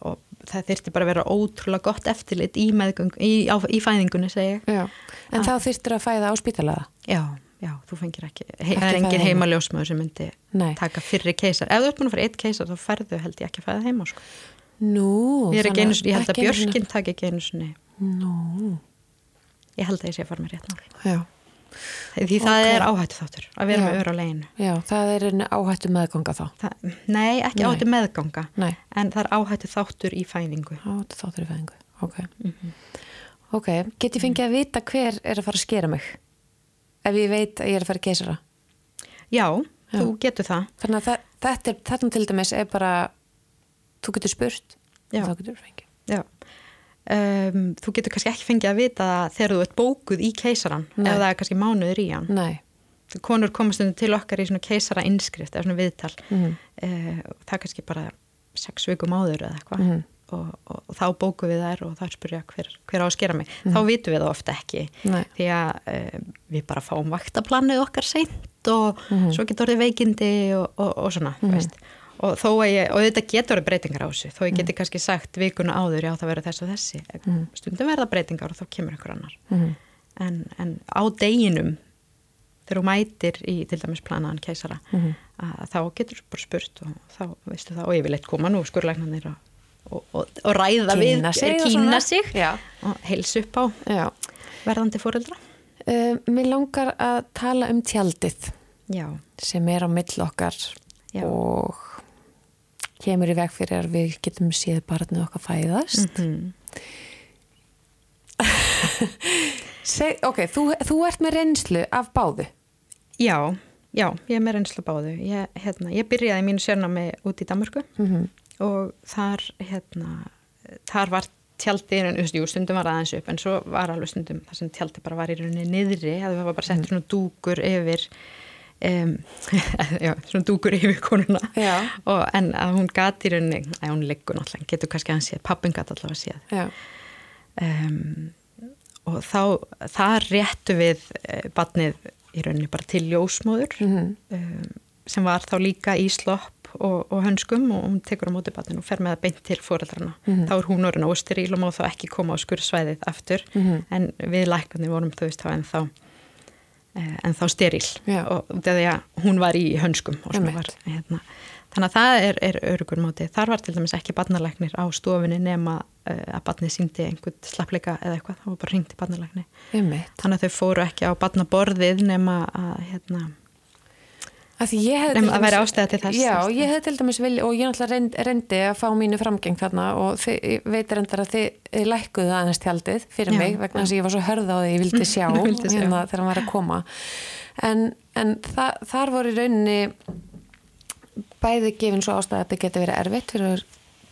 og það þyrfti bara að vera ótrúlega gott eftirlit í, meðgöng, í, á, í fæðingunni. Já. En þá þyrftir að fæða á spítalaða? Já, já, þú fengir ekki, Ekki það er engin heimaljósmaður sem myndi Nei. taka fyrri keisar. Ef þú ert búin að fara eitt keisar þá færðu held ég ekki að fæða heima sko. Nú. Ég, sinni- ég held að Björkin taki ekki einu sinni. Nú, Ég held að ég sé að fara með rétt já. Því það Ok. er áhættu þáttur að vera Já. með ör á leginu. Já, það er áhættu meðganga þá. Það, nei, ekki Nei. áhættu meðganga. Nei, En það er áhættu þáttur í fæðingu. áhættu þáttur í fæðingu. Ok. Mhm. Ok, get ég fengið að vita hver er að fara að skera mig? Ef ég veit að ég er að fara í keisara. Já, Já. þú getur það. Þannig að það, þetta er, þetta til dæmis er bara, þú getur spurt Já. og þá getur þú fengið. Um, þú getur kannski ekki fengið að vita það þegar þú ert bókuð í keisaran Nei. ef það er kannski mánuður í hann. Nei. Konur komast stundum til okkar í svona keisara innskrift eða svona viðtal. Mhm. Eh, og það er kannski bara sex vikum áður eða eitthvað Mhm. og, og, og þá bókum við þær og þær spyrja hver, hver á að skera mig. Þá vitum við það ofta ekki Mhm. Nei. því að eh, við bara fáum vaktaplanið okkar seint og Mhm. svo getur orðið veikindi og, og, og svona, þú veist. Og þó að ég, og þetta getur breytingar á þessu, þó ég geti kannski sagt vikuna áður, já það verður þess og þessi stundum verða breytingar og þá kemur einhver annar Mhm. en, en á deginum þegar þú mætir í til dæmis planaðan keisara Mhm. að þá getur bara spurt og þá veistu það, og ég vil eitt koma nú skurlæknarnir og, og, og, og ræða við Kynna sig svona. sig Já. og heilsu upp á Já. verðandi fóreldra Uh, mér langar að tala um tjaldið Já, sem er á mill okkar og kemur í veg fyrir að við getum séð barnið okkar fæðast. mm. *laughs* Seg, ok, þú, þú ert með reynslu af báðu. já, já, ég er með reynslu báðu ég, hérna, ég byrjaði mínu sérnámi út í Danmörku Mm og þar hérna, þar var tjaldi, jú, stundum var aðeins upp en svo var alveg stundum þar sem tjaldi bara var í rauninni niðri, það var bara settur svona dúkur yfir um, *laughs* já, svona dúkur yfir konuna og, en að hún gati í rauninni, að hún liggur náttúrulega getur kannski að hann séð, pappin gati allavega séð um, og þá þar réttu við uh, badnið í rauninni bara til ljósmóður Mhm. um, sem var þá líka í slopp og, og hönskum og hún tekur á móti badnið og fer með það beint til fóreldrarna Mhm. þá er hún orðin ósteríl og má þá ekki koma á skurðsvæðið aftur Mhm. en við læknarnir vorum þú veist þá en þá en þá steríl Já. og því að hún var í hönskum var, hérna. þannig að það er, er örugur móti þar var til dæmis ekki barnalæknir á stofinni nema uh, að barnið síndi einhvern slappleika eða eitthvað, það var bara ringt í barnalækni. Þannig að þau fóru ekki á barnaborðið nema að hérna, Að Nema til að væri ástæða til þess, Já, ég hefði til dæmis vilja og ég náttúrulega reynd, reyndi að fá mínu framgeng þarna og þið, ég veit reyndar að þið, lækkuðu aðeins tjaldið fyrir Já, mig vegna þess að ég var svo hörð á því ég vildi *laughs* sjá, Vildi sjá. hérna þegar hann var að koma. En, en þa, þar voru rauninni bæði gefin svo ástæða að þetta geti verið erfitt fyrir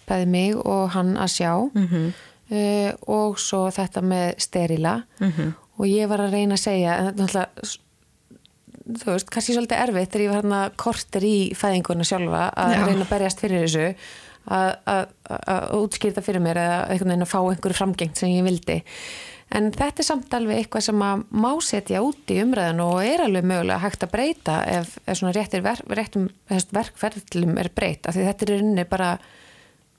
bæði mig og hann að sjá. Mm uh, og svo þetta með sterila Mhm. og ég var að reyna að segja en þetta náttúrulega þú veist, kannski svolítið erfitt þegar ég var hérna korter í fæðinguna sjálfa að Já. reyna að berjast fyrir þessu að, útskýrta fyrir mér eða einhvern veginn að fá einhverju framgengt sem ég vildi en þetta er samt alveg eitthvað sem að má setja út í umræðan og er alveg mögulega hægt að breyta ef, ef svona réttir ver, réttum verkferðlum er breytt af því þetta er rauninni bara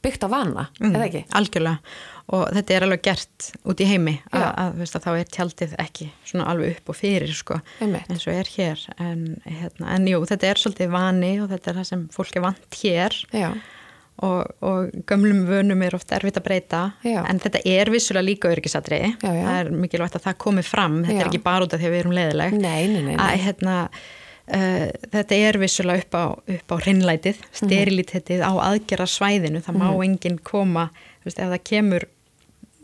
byggt á vana, eða ekki? algjörlega og þetta er alveg gert út í heimi að, að, veist, að þá er tjaldið ekki svona alveg upp og fyrir sko, Einmitt. eins og er hér. En, hérna, en jú, þetta er svolítið vani og þetta er það sem fólk er vant hér. Og, og gömlum vönum er oft erfitt að breyta. Já. en þetta er vissulega líka örgisadri það er mikilvægt að það komi fram. Þetta Já. er ekki bara út af því að við erum leiðileg Nei, nei, nei, að hérna Uh, þetta er vissulega upp á, upp á hreinlætið, Mhm. sterilitetið á aðgerra svæðinu, það má enginn koma, þú veist, ef það kemur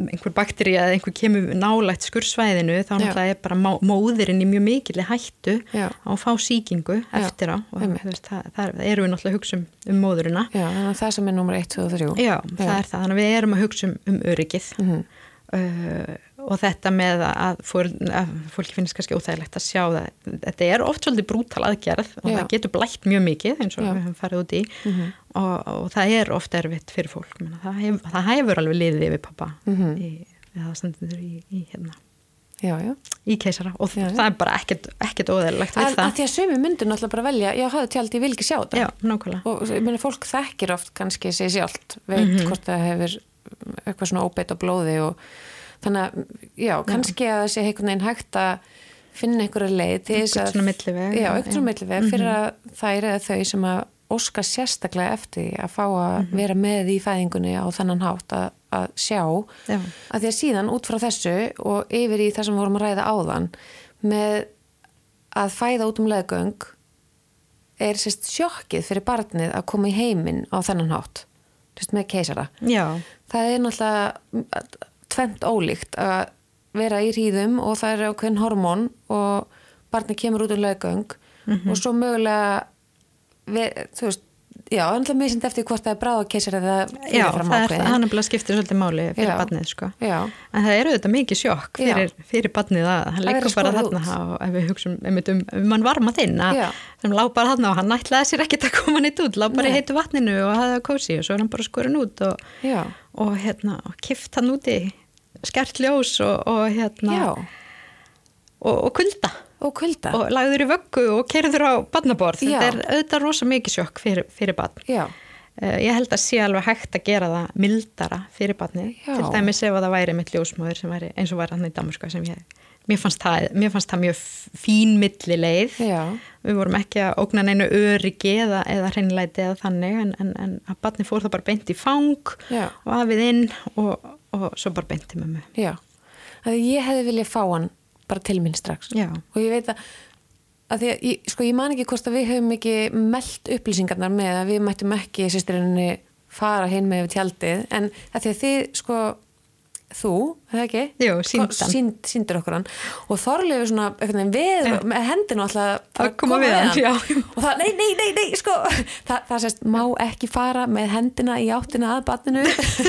einhver bakteri eða einhver kemur nálægt skursvæðinu, þá Já. náttúrulega er bara móðirinn í mjög mikilli hættu Já. á að fá sýkingu eftir á. Og veist, það, það, erum við náttúrulega að hugsa um, um móðurina. Já, að það sem er nummer 1, 2 og 3 Já, það er það, þannig að við erum að hugsa um, um öryggið. Mhm. uh, og þetta með að, fór, að fólki finnst kannski óþægilegt að sjá það þetta er oft svolítið brútal aðgerð og Já. það getur blætt mjög mikið eins og Já. við höfum farið út í Mhm. og, og það er oft erfitt fyrir fólk Menna, það, hef, það hefur alveg liðið yfir pappa Mhm. í, við það stendur í, í, hérna, Já, já í keisara og Já, það er bara ekkert, ekkert óþægilegt við að, að það því að sömu myndir náttúrulega bara velja já, hafðu tjald, ég vil ekki sjá þetta og ég meina, fólk þekkir oft kannski sig sjálft, veit Mhm. hvort það hefur eitthvað svona óbeitt á blóði og þannig að, já, kannski að það sé einhvern veginn hægt að finna einhverja leið til þess að svona milliveg, já, já, einhvern svona milliveg fyrir að þær eða þau sem að óska sérstaklega eftir að fá að vera með í fæðingunni á þannan hátt að, að sjá. Já. að því að síðan út frá þessu og yfir í það sem vorum að ræða áðan með að fæða út um leðgöng er sérst sjokkið fyrir barnið að koma í heiminn á þennan hátt. Sérst, með keisara. Já, það er náttúrulega tvent ólíkt að vera í hríðum og það er ákveðin hormón og barnið kemur út um leðgöng og svo mögulega við, þú veist Já, náttúrulega misint eftir hvort það er eða já fyrirfram það er ákveðin. það, hann er bara skiptir svolítið máli fyrir Já. barnið sko. Já, En það eru þetta mikið sjokk fyrir, fyrir barnið að hann Að leggur bara þarna og ef við hugsaum einmitt um, um mann varma þinn að, Já. sem lá bara þarna og hann ætlaði sér ekkert að koma neitt út, lá bara í heitu vatninu og hafði það kósi og svo er hann bara skorin út og, já, og hérna, kift hann úti skert ljós og, og hérna og, og kulda og kulda. og lagður í vöggu og kerður á badnaborð. Þetta er auðvitað rosa mikið sjokk fyrir, fyrir badn. Já, Uh, ég held að sé alveg hægt að gera það mildara fyrir badni. Já. Til dæmis ef að það væri mitt ljósmóður sem væri eins og var hann í Damerska sem ég, mér fannst það, mér fannst það mjög fín milli leið. já, Við vorum ekki að ógna neinu öryggi eða, eða hreinleiti eða þannig en, en, en að badni fór það bara beint í fang já, og afið inn og, og svo bara beint í mömmu. já. Það ég hefði viljað fá hann bara til minn strax. Já. Og ég veit að, að að, ég, sko, ég man ekki hvort að við höfum ekki meld upplýsingarnar með að við mættum ekki sýstirinni fara hinn með yfir tjaldið, en að því að þið, sko, þú, það ekki? Jú, sýndi hann. Sýnd, sýndir okkur hann og Þorleifur svona veginn við Já. með hendinu alltaf Að koma við hann, já. og það, nei, nei, nei, nei, sko *laughs* það, það sést, má ekki fara með hendina í áttina að batninu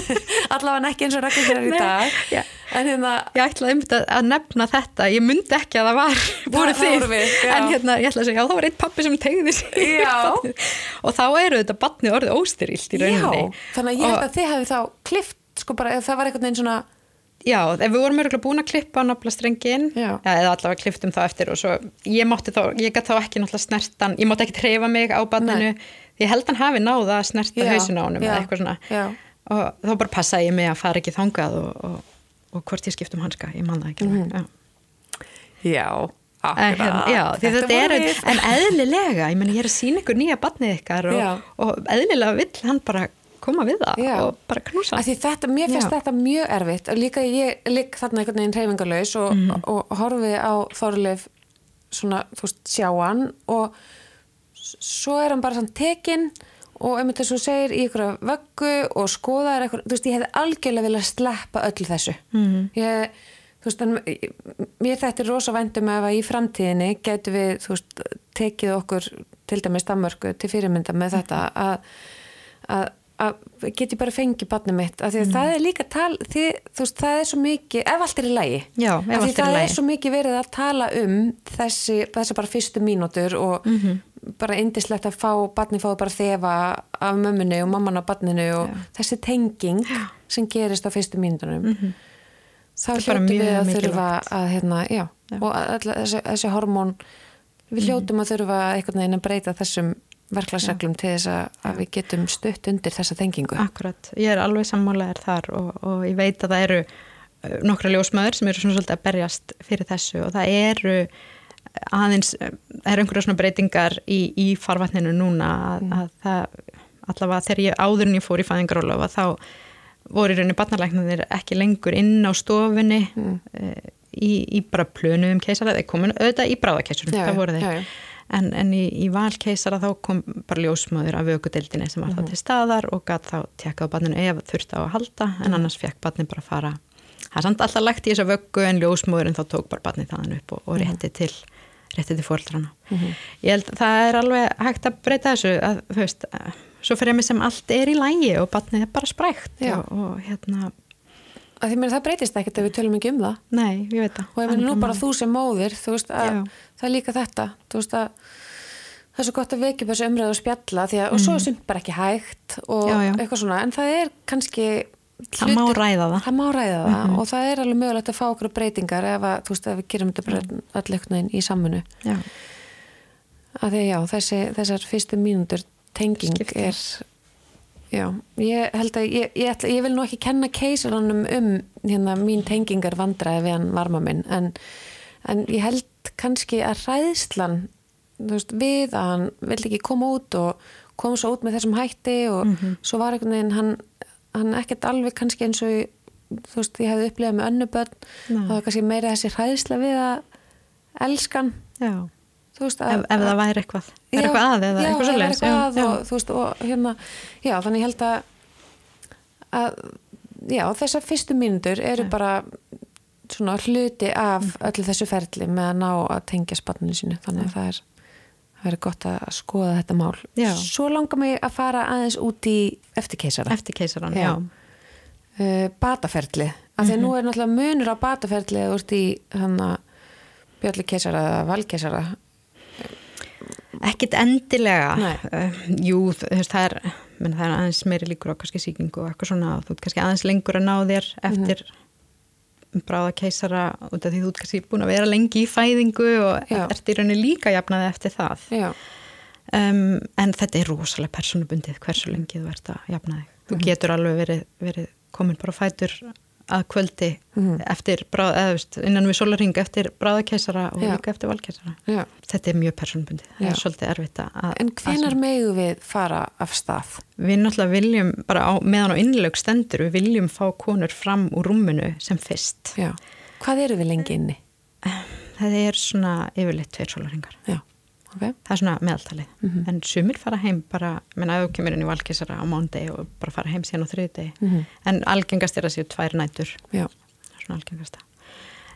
*laughs* allavega ekki eins og rækir þér í dag já. en hérna Ég ætlaði einmitt að, að nefna þetta, ég myndi ekki að það var, voru þið, við, en hérna ég ætla að segja, já það var einn pappi sem tegði í Já. og þá eru þetta batnið orðið óstyrilt í rauninni. já, þannig að ég held að þið hefði þá klift, sko bara, það var einhvern veginn svona Já, við vorum örgulega búin að klippa nafla strengin, Já. eða allavega klipptum það eftir og svo, ég mátti þá, ég gæti þá ekki náttúrulega snertan, ég mátti ekki treyfa mig á barninu, því ég held hann hafi náða að snerta Já, hausin á já, eða eitthvað svona. já. Og þá bara passaði ég mig að fara ekki þangað og, og, og hvort ég skipt um hanska, ég man það ekki. Mm. já, En, hérna, já, þetta, er, en eðlilega, ég meni ég er að sína ykkur nýja barnið ykkar og, Já. og eðlilega vill hann bara koma við það Já. og bara knúsa. Þetta, mér finnst Já. þetta mjög erfitt og líka ég ligg þarna einhvern veginn reyfingalauðs og, Mhm. og, horfi á Þorleif svona, þú veist, sjá hann og svo er hann bara svona tekinn og einmitt þess að þú segir í ykkur vöggu og skoðar eitthvað, þú veist, ég hefði algjörlega viljað sleppa öllu þessu Mhm. ég, þú veist, en mér þetta er rosa væntum ef að í framtíðinni getur við, þú veist, tekið okkur til dæmis Danmörku til fyrirmynda með þetta að, að að geti bara fengið barnið mitt af því að það er líka tal því, veist, það er svo mikið, ef allt er í lagi Já, ef Af því allt er í það er svo mikið verið að tala um þessi, þessi bara fyrstu mínútur og Mhm. bara indislegt að fá barnið fáið bara þefa af mömmunni og mamman af barninu og þessi tenging sem gerist á fyrstu mínútunum þá Þetta er bara hljóttum við að þurfa að hérna, já, og all, þessi, þessi hormón Mhm. við hljótum að þurfa einhvern veginn að breyta þessum verklagsreglum til þess að, að við getum stutt undir þessa tengingu Akkurat, ég er alveg sammálaðir þar og, og ég veit að það eru uh, nokkra ljósmaður sem eru svona svolítið að berjast fyrir þessu og það eru aðeins, uh, það eru einhverja svona breytingar í, í farvatninu núna að, að það, allavega þegar ég áður en ég fór í fæðingarólofa þá voru í rauninni barnalæknarnir ekki lengur inn á stofunni mm. í, í bara plönuðum keisara, þeir komin auðvitað í bráðakeisurum, Já, það voru þeir. En, en í, í valkeisara þá kom bara ljósmaður af vökudeldinni sem var Mhm. það til staðar og gætt þá tjekkað barninu ef þurfti á að halda en Mhm. annars fekk barni bara að fara það er samt alltaf lagt í þessa vöggu en ljósmaðurinn þá tók bara barni þaðan upp og, og Mhm. rétti til rétti til fóreldrana ég held að það er alveg hægt að breyta þessu að þú veist, eh, svo fyrir mig sem allt er í lægi og barnið er bara sprækt og, og hérna, að mér það breytist ekkert ef við tölum ekki um það nei, ég veit það og ég meni nú bara þú sem móðir þú veist að það er líka þetta þú veist að það er svo gott að vekja upp þessu umræðu og spjalla því að, og svo er sumt bara ekki hægt og Mhm. Já, já. eitthvað svona, en það er kannski Það má ræða það. Mhm. það má ræða það og það er alveg mögulegt að fá okkur breytingar ef að, þú veist, ef við gerum þetta veginn í samfunnu já, að því já, þessi, þessar fyrstu mínútur tenging Skiptir. er já, ég held að ég, ég, ætla, ég vil nú ekki kenna keisaranum um hérna mín tengingar vandræði við hann varma minn en, en ég held kannski að ræðslan veist, við að hann vill ekki koma út og koma svo út með þessum hætti og Mhm. svo var einhvern veginn hann, hann ekkert alveg kannski eins og þú veist, ég hefði upplifað með önnu börn Nei. það var kannski meira þessi hræðsla við að elskan já. Veist, Ef, ef það væri eitthvað, er Já, eitthvað að eða já, eitthvað er svoleiðis, eitthvað að já, og, þú veist, og hérna já, þannig ég held að, að já, þessar fyrstu mínútur eru bara svona hluti af Mhm. öllu þessu ferli með að ná að tengja spanninu sínu, þannig að það er það er gott að skoða þetta mál Já. svo langar mig að fara aðeins út í eftirkeisara eftir keisaran, Já. já. uh, bataferli af því að Mhm. nú er náttúrulega munur á bataferli eða úr í hann að björli keisara eða valkeisara Ekkit endilega, uh, jú, það er, menn, það er aðeins meiri líkur á kannski sýkingu og eitthvað svona, þú ert kannski aðeins lengur að ná þér eftir bráðakeisara út af því þú ert kannski búin að vera lengi í fæðingu og Já. ert í rauninni líka jafnaði eftir það. Um, en þetta er rosalega personubundið hversu lengi þú ert að jafna þig. Þú getur alveg verið, verið komin bara fætur að kvöldi eftir bráð, eða, veist, innan við sólaring eftir bráðakeisara og Já. líka eftir valkeisara já. þetta er mjög personubundið, það er svolítið erfitt að En hvenar megu við fara af stað? Við náttúrulega viljum, bara á, meðan á innlög stendur, við viljum fá konur fram úr rúminu sem fyrst. Já. Hvað eru við lengi inni? Það er svona yfirleitt tveir sólaringar. Já, ok. Það er svona meðaltalið. Mhm. En sumir fara heim bara, menn að þú kemur inn í valkisara á mándegi og bara fara heim síðan á þriðdegi. Mhm. En algengast er að séu tvær nætur. Já, Það er svona algengasta.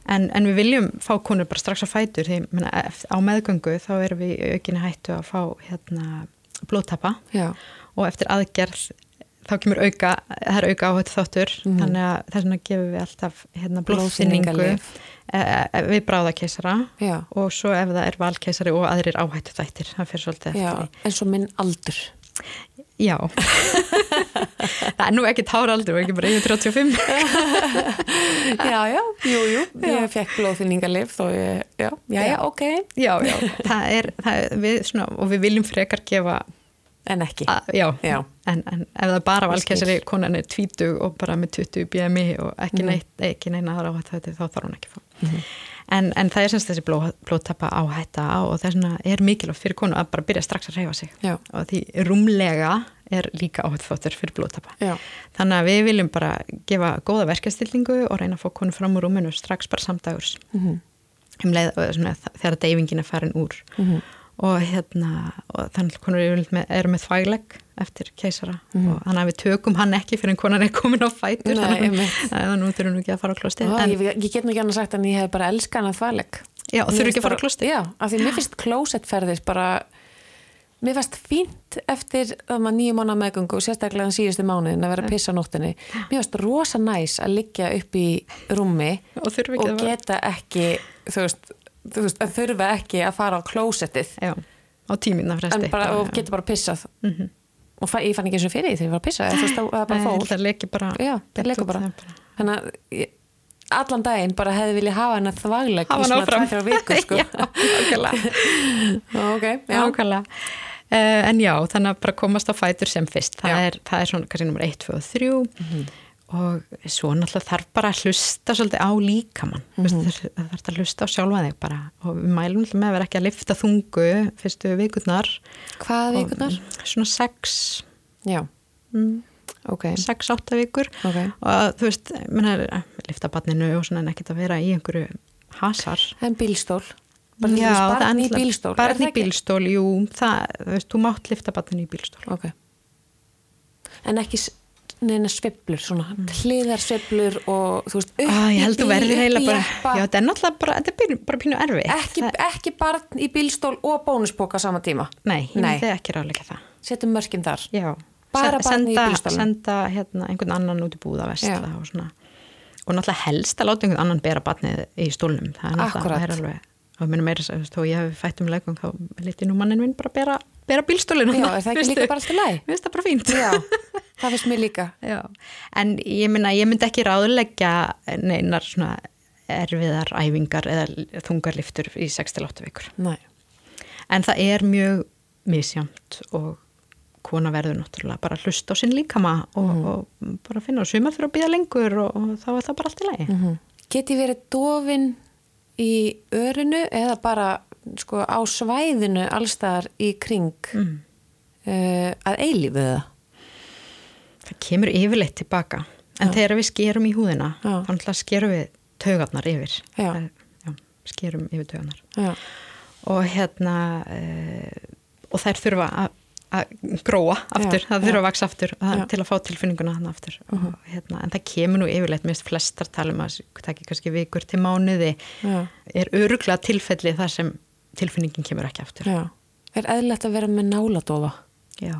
En, en við viljum fá konur bara strax á fætur því menna, ef- á meðgöngu þá erum við aukinni hættu að fá hérna, blóðtappa já, og eftir aðgerð þá kemur auka, það er auka áhættu þáttur þannig að þess vegna gefum við alltaf hérna, Blóðþynningalyf. e, e, við bráðakeisara já. og svo ef það er valkeisari og aðrir áhættu þættir það fyrir svolítið Já, eftir en svo minn aldur. Já *laughs* Það er nú ekki táraldur og ekki bara yfir 35 *laughs* já, já, jú, jú. Ég fekk blóðfinningalif og ég, já, já, já, ok. Já, já, það er, það er við svona, og við viljum frekar gefa En ekki. að, já, Já. En, en ef það er bara skil. konan er tvítug og bara með 20 BMI og ekki, Mhm. neitt, ekki neina aðra áhættu þetta þá þarf hún ekki fá en, en það er semst þessi blóð, blóðtappa áhætta og þess vegna er mikilvægt fyrir konu að bara byrja strax að reyfa sig Já. og því rúmlega er líka áhættu þáttur fyrir blóðtappa Já, þannig að við viljum bara gefa góða verkastillingu og reyna að fá konu fram úr rúminu strax bara samdagurs Mhm. um leið, svona, þegar deyfingin er farin úr Mhm. Og hérna og þannig að konur eru með, þvæglegg eftir keisara. Og þannig að við tökum hann ekki fyrir en konan er komin á fætur. Nei, þannig að nú þurfum við ekki að fara á klostið Ó, en, ég, ég get nú ekki annað sagt en ég hef bara elskan að þvaleg. já, og þurfum finnst ekki að fara á klostið Já, af því mér finnst klósettferðis bara mér fannst fínt eftir þannig nýju mánu meðgöngu og sérstaklega þann síðustu mánuðin að vera að pissa nóttinni mér fannst rosa næs að liggja upp í rúmi og og að geta ekki þú veist, þú veist, að þurfa ekki að fara á klósettið. Já, á tíminna fresti. Bara, og geta bara pissað. Og fa- ég fann ekki eins og fyrir því þegar ég var að pissa þú veist, það það bara fór. það leki bara Já, það er bara þannig að ég, allan daginn bara hefði viljað hafa hennar þvagleg Hafa í hana svona áfram. vikur sko. *laughs* já, *laughs* ok, já, Nákvæmlega. Uh, en já, þannig að bara komast á fætur sem fyrst. Það, er, það er svona kannski nummer 1, 2 og 3 og svo náttúrulega þarf bara að hlusta svolítið á líkamann. Mm. -hmm. Það þarf að hlusta á sjálfa þig bara og við mælum með að vera ekki að lifta þungu fyrstu vikurnar. hvað vikurnar? Svona 6, já, mm, ok, 6-8 vikur ok og þú veist, menna, lifta barninu og svona en ekkert að vera í einhverju hasar. en bílstól barn í bílstól Barn í bílstól, jú, það, þú veist, þú mátt lifta barninu í bílstól. ok en ekki neina sveiflur svona hliðar sveiflur og þú veist upp held í bíl, bara, já þetta er náttúrulega bara, þetta er pínu- bara pínu erfi. ekki, ekki barn í bílstól og bónusbóka sama tíma Nei, Nei. myndi ekki ráðleika það. setjum mörkin þar Já. Bara barn í senda, bílstólnum. Senda hérna, einhvern annan út í búða vestla Já. og. Og náttúrulega helst að láta einhvern annan bera barnið í stólnum. Það er náttúrulega, það er alveg, og minna meira þess að ég hef fætt um leikum, þá liti nú mannin minn bara bera, bera bílstólinu. já, er það ekki líka bara alltaf læg? Mér finnst það bara fínt. já, *laughs* það finnst mér líka Já, en ég myndi ekki ráðleggja neinar svona erfiðar æfingar eða þungarliftur í 6-8 vikur. Nei. En það er mjög misjamt og kona verður náttúrulega bara hlusta á sinn líkama og, Mhm. og bara finna og sumar fyrir að býða lengur og, og þá er það bara allt í lagi. Mm Get ég verið dofin í örinu eða bara sko, á svæðinu allstaðar í kring Mm. uh, að eilífu það? Það kemur yfirleitt tilbaka. En Já. þegar við skerum í húðina, Já. þá náttúrulega skerum við taugarnar yfir. Já. Já, skerum yfir taugarnar. Og hérna e, og þær þurfa að að gróa aftur, Já, það þurfa að vaksa aftur það, til að fá tilfinninguna hann aftur. Og, hérna, en það kemur nú yfirleitt mest flestar talum að það ekki kannski vikur til mánuði. Já. er öruglega tilfelli þar sem tilfinningin kemur ekki aftur? Já. Er eðlilegt að vera með náladofa? Já.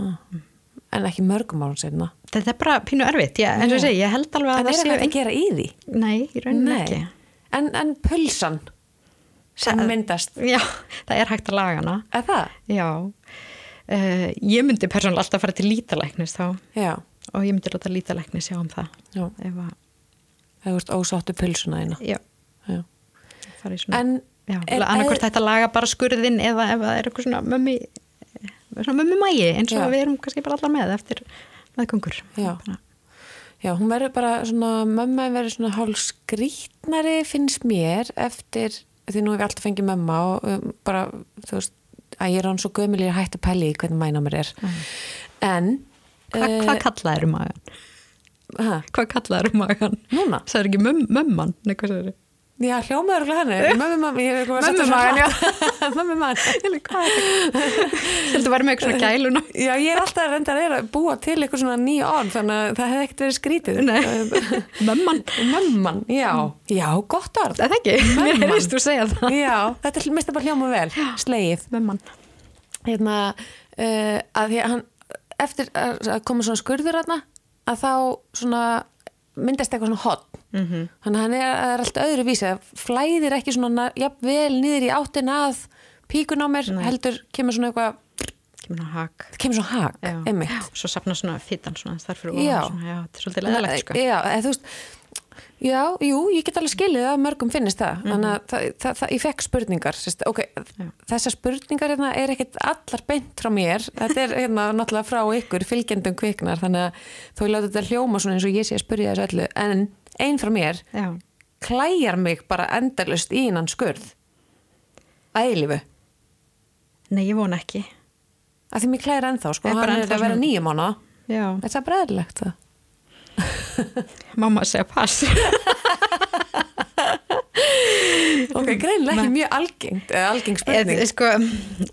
en ekki mörgum árum setna? þetta er bara pínu erfitt, ég, eins og segi ég held alveg að En er það það séu að gera í því? nei, í rauninni ekki. En, en pulsan sem Það- myndast, Já, það er hægt að laga hana er það? Já, uh, ég myndi persónulega alltaf fara til lítalæknis þá Já. og ég myndi láta lítalæknis sjá um það Já. ef að þú veist, ósáttu pulsuna þína já, Já. fara í svona En já, er- annarkvort þetta laga bara skurðin eða ef það er eitthvað svona mömmi svona mömmi mægi eins og við erum kannski bara allar með eftir meðgöngur Já. Já, hún verður bara svona, mömma verður svona hálf skrítnari finnst mér eftir, því nú hef ég alltaf fengið mömma og um, bara, þú veist, að ég er hann svo gömul ég er hægt að pæli í hvernig mæna mér er. En, Hva, eh, hvað kallaður magan? ha, Hvað kallaður magan? núna? Er ekki möm, mömman Nei, hvað sagðirðu? Já, hljómaður og henni, *laughs* mömmu mamma, ég hef eitthvað Mömmu magann, *laughs* já. mömmu magan. Hvað er þetta? Þetta var með eitthvað svona *laughs* gæluna Já, ég er alltaf að reynda að, að búa til eitthvað svona nýja orð, þannig að það hefði ekkert verið skrítið. Nei. Mömman Mömman, já, já, gott orð. Það ekki, mér heyrðist þú segja það Já, þetta mista bara hljóma vel, slegið. Mömman Hérna, uh, að því að hann, eftir að að koma svona skurður að þá svona myndast eitthvað svona hotn. Mhm. -hmm. Þannig að hann er, er allt öðru vísi, flæðir ekki svona jafnvel niður í áttin að píkun á mér, Nei. heldur kemur svona eitthvað, Kemur hag það kemur svona hak, Já. einmitt. Svo sapna svona fittan svona þar fyrir Já. ofan svona, Já, þetta er svolítið leðalegt sko Já, þú veist, já, jú, ég get alveg skilið að mörgum finnist það, þannig að það, það, það, ég fekk spurningar, sérst, ok, Já. þessar spurningar hérna er ekkit allar beint frá mér, þetta er hérna náttúrulega frá ykkur fylgjendum kviknar, þannig að þó ég láta þetta hljóma svona eins og ég sé að spurja þessu öllu, en ein frá mér Já, klæjar mig bara endalust í innan skurð, ælifu, nei, ég von ekki. Að því mér klæjar ennþá, sko, bara hann er að vera nýjum ána, Já, er það breðilegt það? Mamma segja pass. Ok, greinilega ekki mjög algengt, eða algeng spurning. Ég, sko,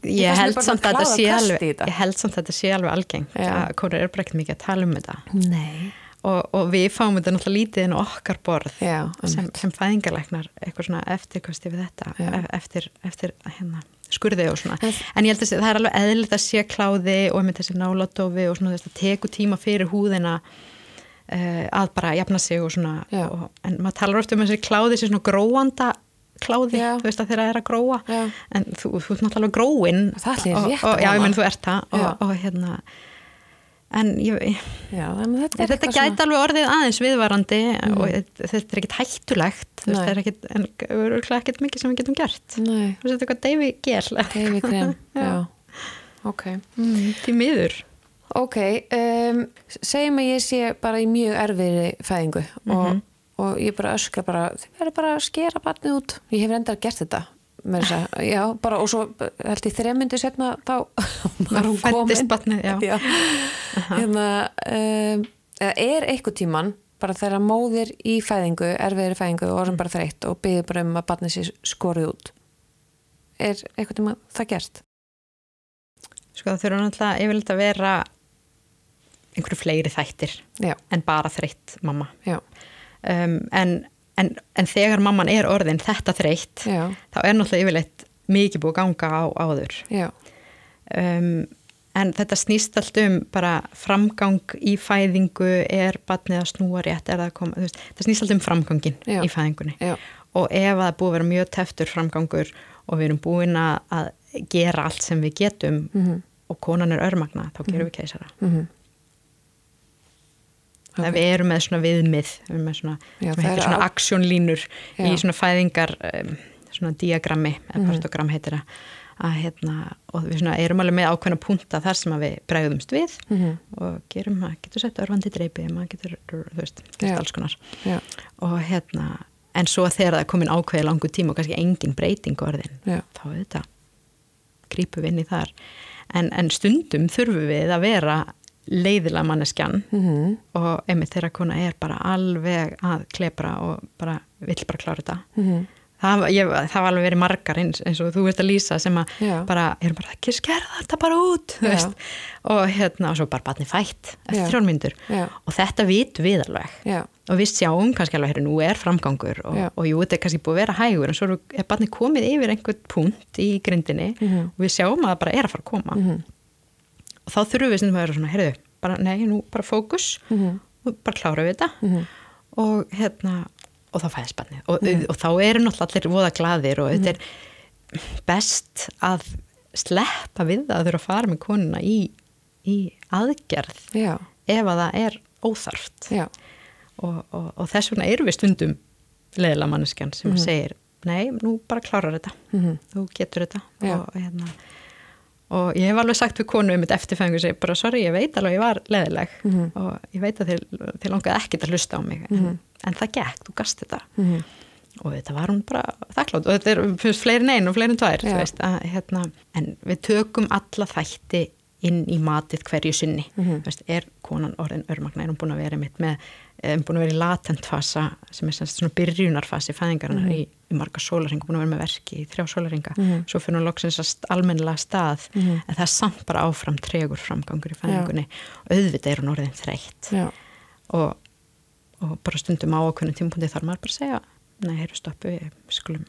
Ég held alveg ég held samt að þetta sé alveg algengt að konur eru bara ekkert mikið að tala um þetta. Nei. og, og við fáum þetta náttúrulega lítið á okkar borð Já, sem, sem fæðingarleiknar eitthvað svona eftirkosti við þetta e- eftir, eftir hérna, skurði og svona. En- en ég held að það er alveg eðlilegt að sé kláði og með þessi náladofi og svona þess að teku tíma fyrir húðina að bara jafna sig og svona og, en maður talar ofta um þessi kláði sem svona gróanda kláði, Já. þú veist að þeirra er að gróa Já. en þú, þú ert náttúrulega gróin og, og, að já, ég menn þú ert það og, og hérna en ég, Já, að þetta er þetta gæti alveg orðið aðeins viðvarandi Mm. og þetta er ekkit hættulegt veist, það er ekkit, en örgulega ekkit mikið sem við getum gert. Nei, þú veist, þetta er eitthvað deyfi gel Davy Krem, *laughs* já. Ok. mm, til miður Ok, um, segjum að ég sé bara í mjög erfiðri fæðingu og, og ég bara öskra bara, þið verður bara að skera barnið út. Ég hef reyndar gert þetta. með þess að, já, bara og svo held ég þremyndu setna þá *laughs* var hún komin. barnið, já. Hérna, um, er eitthvað tíman bara þegar móðir í fæðingu, erfiðri fæðingu og orðin bara þreytt og byggði bara um að barnið sér skorið út. Er eitthvað tíma það gert? Sko það þurfa náttúrulega yfirleitt að vera einhverju fleiri þættir Já, en bara þreytt mamma. Um, en, en, en þegar mamman er orðin þetta þreytt, já, þá er náttúrulega yfirleitt mikið búið ganga á áður. Um, en þetta snýst allt um bara framgang í fæðingu, er barnið að snúa rétt, að koma, veist, það snýst allt um framgangin Já. í fæðingunni. já, Og ef það búið að vera mjög teftur framgangur og við erum búin að gera allt sem við getum mhm, og konan er örmagna, þá gerum við keisara. mhm. Okay. Við erum með svona viðmið, við erum með svona, Já, sem heitir er svona aksjónlínur í svona fæðingar, svona diagrammi, eða Mhm. partogram heitir það, að hérna, og við svona erum alveg með ákveðna punta þar sem við bregðumst við Mhm. og gerum, maður getur sett örfandi dreipi, maður getur, þú veist, gert alls konar. já, Og hérna, en svo þegar það er komin ákveði langu tíma og kannski engin breyting orðin, já, þá auðvitað grípum við inn í þar. En, en stundum þurfum við að vera leiðilega manneskjan. Mhm, og einmitt þeirra kona er bara alveg að klepra og bara vill bara klára þetta. Mhm, það, var- ég, það var alveg verið margar eins, eins og þú veist að lýsa sem að Já. bara, erum bara ekki skerða þetta bara út og hérna og svo bara batni fætt eftir þrjálmyndur Já. og þetta vitum við alveg. Og við sjáum kannski alveg, hérna, nú er framgangur. Og, Já. og jú, þetta er kannski búið að vera hægur en svo er- batni komið yfir einhvern punkt í grindinni Mhm. og við sjáum að það bara er að fara að koma. Mhm, og þá þurfum við sem að vera svona, heyrðu, bara, nei, nú bara fókus. Mhm, og bara klára við þetta. Mhm, og hérna og þá fæðist barnið. Og, og þá eru náttúrulega allir voða gladir og þetta er best að sleppa við það að þurfa að fara með konuna í, í aðgerð já, ef að það er óþarft. Og, og, og þess vegna erum við stundum leðilega manneskjan sem Mhm. segir nei, nú bara klárar þetta. Mhm. þú getur þetta. Og, hérna, og ég hef alveg sagt við konu um þetta eftirfengu segi bara sorry, ég veit alveg ég var leðileg Mhm. og ég veit að þið, langaði ekkert að hlusta á mig en, en það gekk, þú gast þetta Mhm. og þetta var hún bara þakklátt og þetta er fleiri en einn og fleiri tvær þú Já. veist, að, hérna, en við tökum alla þætti inn í matið hverju sinni. Mhm. þú veist, er konan orðin örmagna? Er hún búin að vera mitt með hún búin að vera í latent fasa sem er svona byrjunarfasi fæðingarnar Mhm. í, í marga sólaringa, búin að vera með verki í þrjá sólaringa, Mhm. svo fyrir hún loksins að almennilega stað, Mhm. en það er samt bara áfram tregur framgangur í fæðingunni. Og auðvitað er hún orðin þreytt. Og, og bara stundum á okkunum tímpundi þarf maður bara segja nei, heyrðu stoppu, við skulum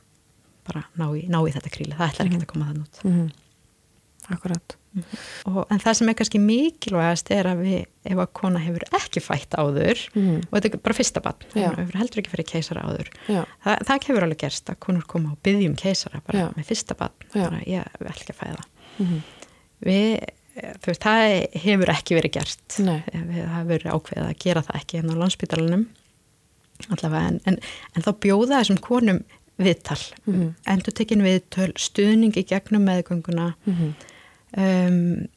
bara ná í, ná í þetta kríli, það ætlar ekki að koma þann út Mhm. Akkurat. og, en það sem er kannski mikilvægast er að við, ef að kona hefur ekki fætt áður Mhm. og þetta er bara fyrsta bann, hún hefur heldur ekki fyrir keisara áður. Þa, það hefur alveg gerst að konur koma og byggja um keisara bara Já. með fyrsta bann, bara ég vil ekki að fæða Mhm. við, þú veist, það hefur ekki verið gert við það hefur verið ákveðið að gera það ekki hérna á landsbytalanum allavega, en, en, en þá bjóða þessum konum viðtal, Mhm. endur tekin viðtöl stuðning í gegnum meðgönguna Mhm. Um,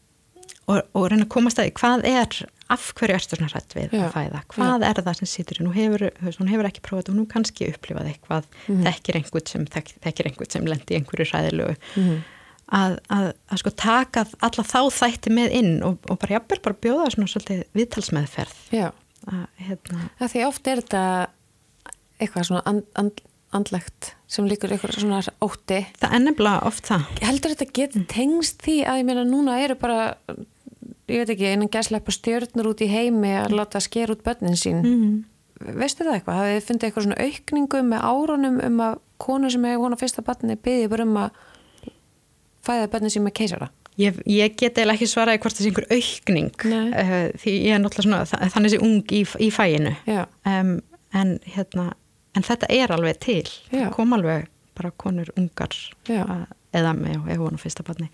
og, og reyna að komast að hvað er, af hverju ertu svona hrætt við Já. að fæða, hvað er það sem situr í nú hefur, hún hefur ekki prófað og nú kannski upplifað eitthvað, Mhm. þekkir einhvern sem þek, þekkir einhvern sem lendi einhverju hræðilegu Mhm. að, að, að sko taka alla þá þætti með inn og, og bara jafnvel bara bjóða svona svolítið viðtalsmeðferð Já. að hérna því oft er þetta eitthvað svona and, and, andlegt sem líkur eitthvað svona ótti. það nefnilega oft það Heldur þetta geti tengst því að ég meina núna eru bara, ég veit ekki, einan gæslepa stjörnur út í heimi að láta sker út börnin sín. mm. Veistu það eitthvað? Hafið þið fundið eitthvað svona aukningu með árunum um að konu sem hefur á fyrsta barni byggði bara um að fæða börnin sín með keisara? ég, ég get eiginlega ekki svaraði hvort það sé einhver aukning uh, því ég er náttúrulega svona þa- þannig sé ung í, í fæinu um, en hérna en þetta er alveg til, það kom alveg bara konur ungar að, eða með hún á fyrsta barni.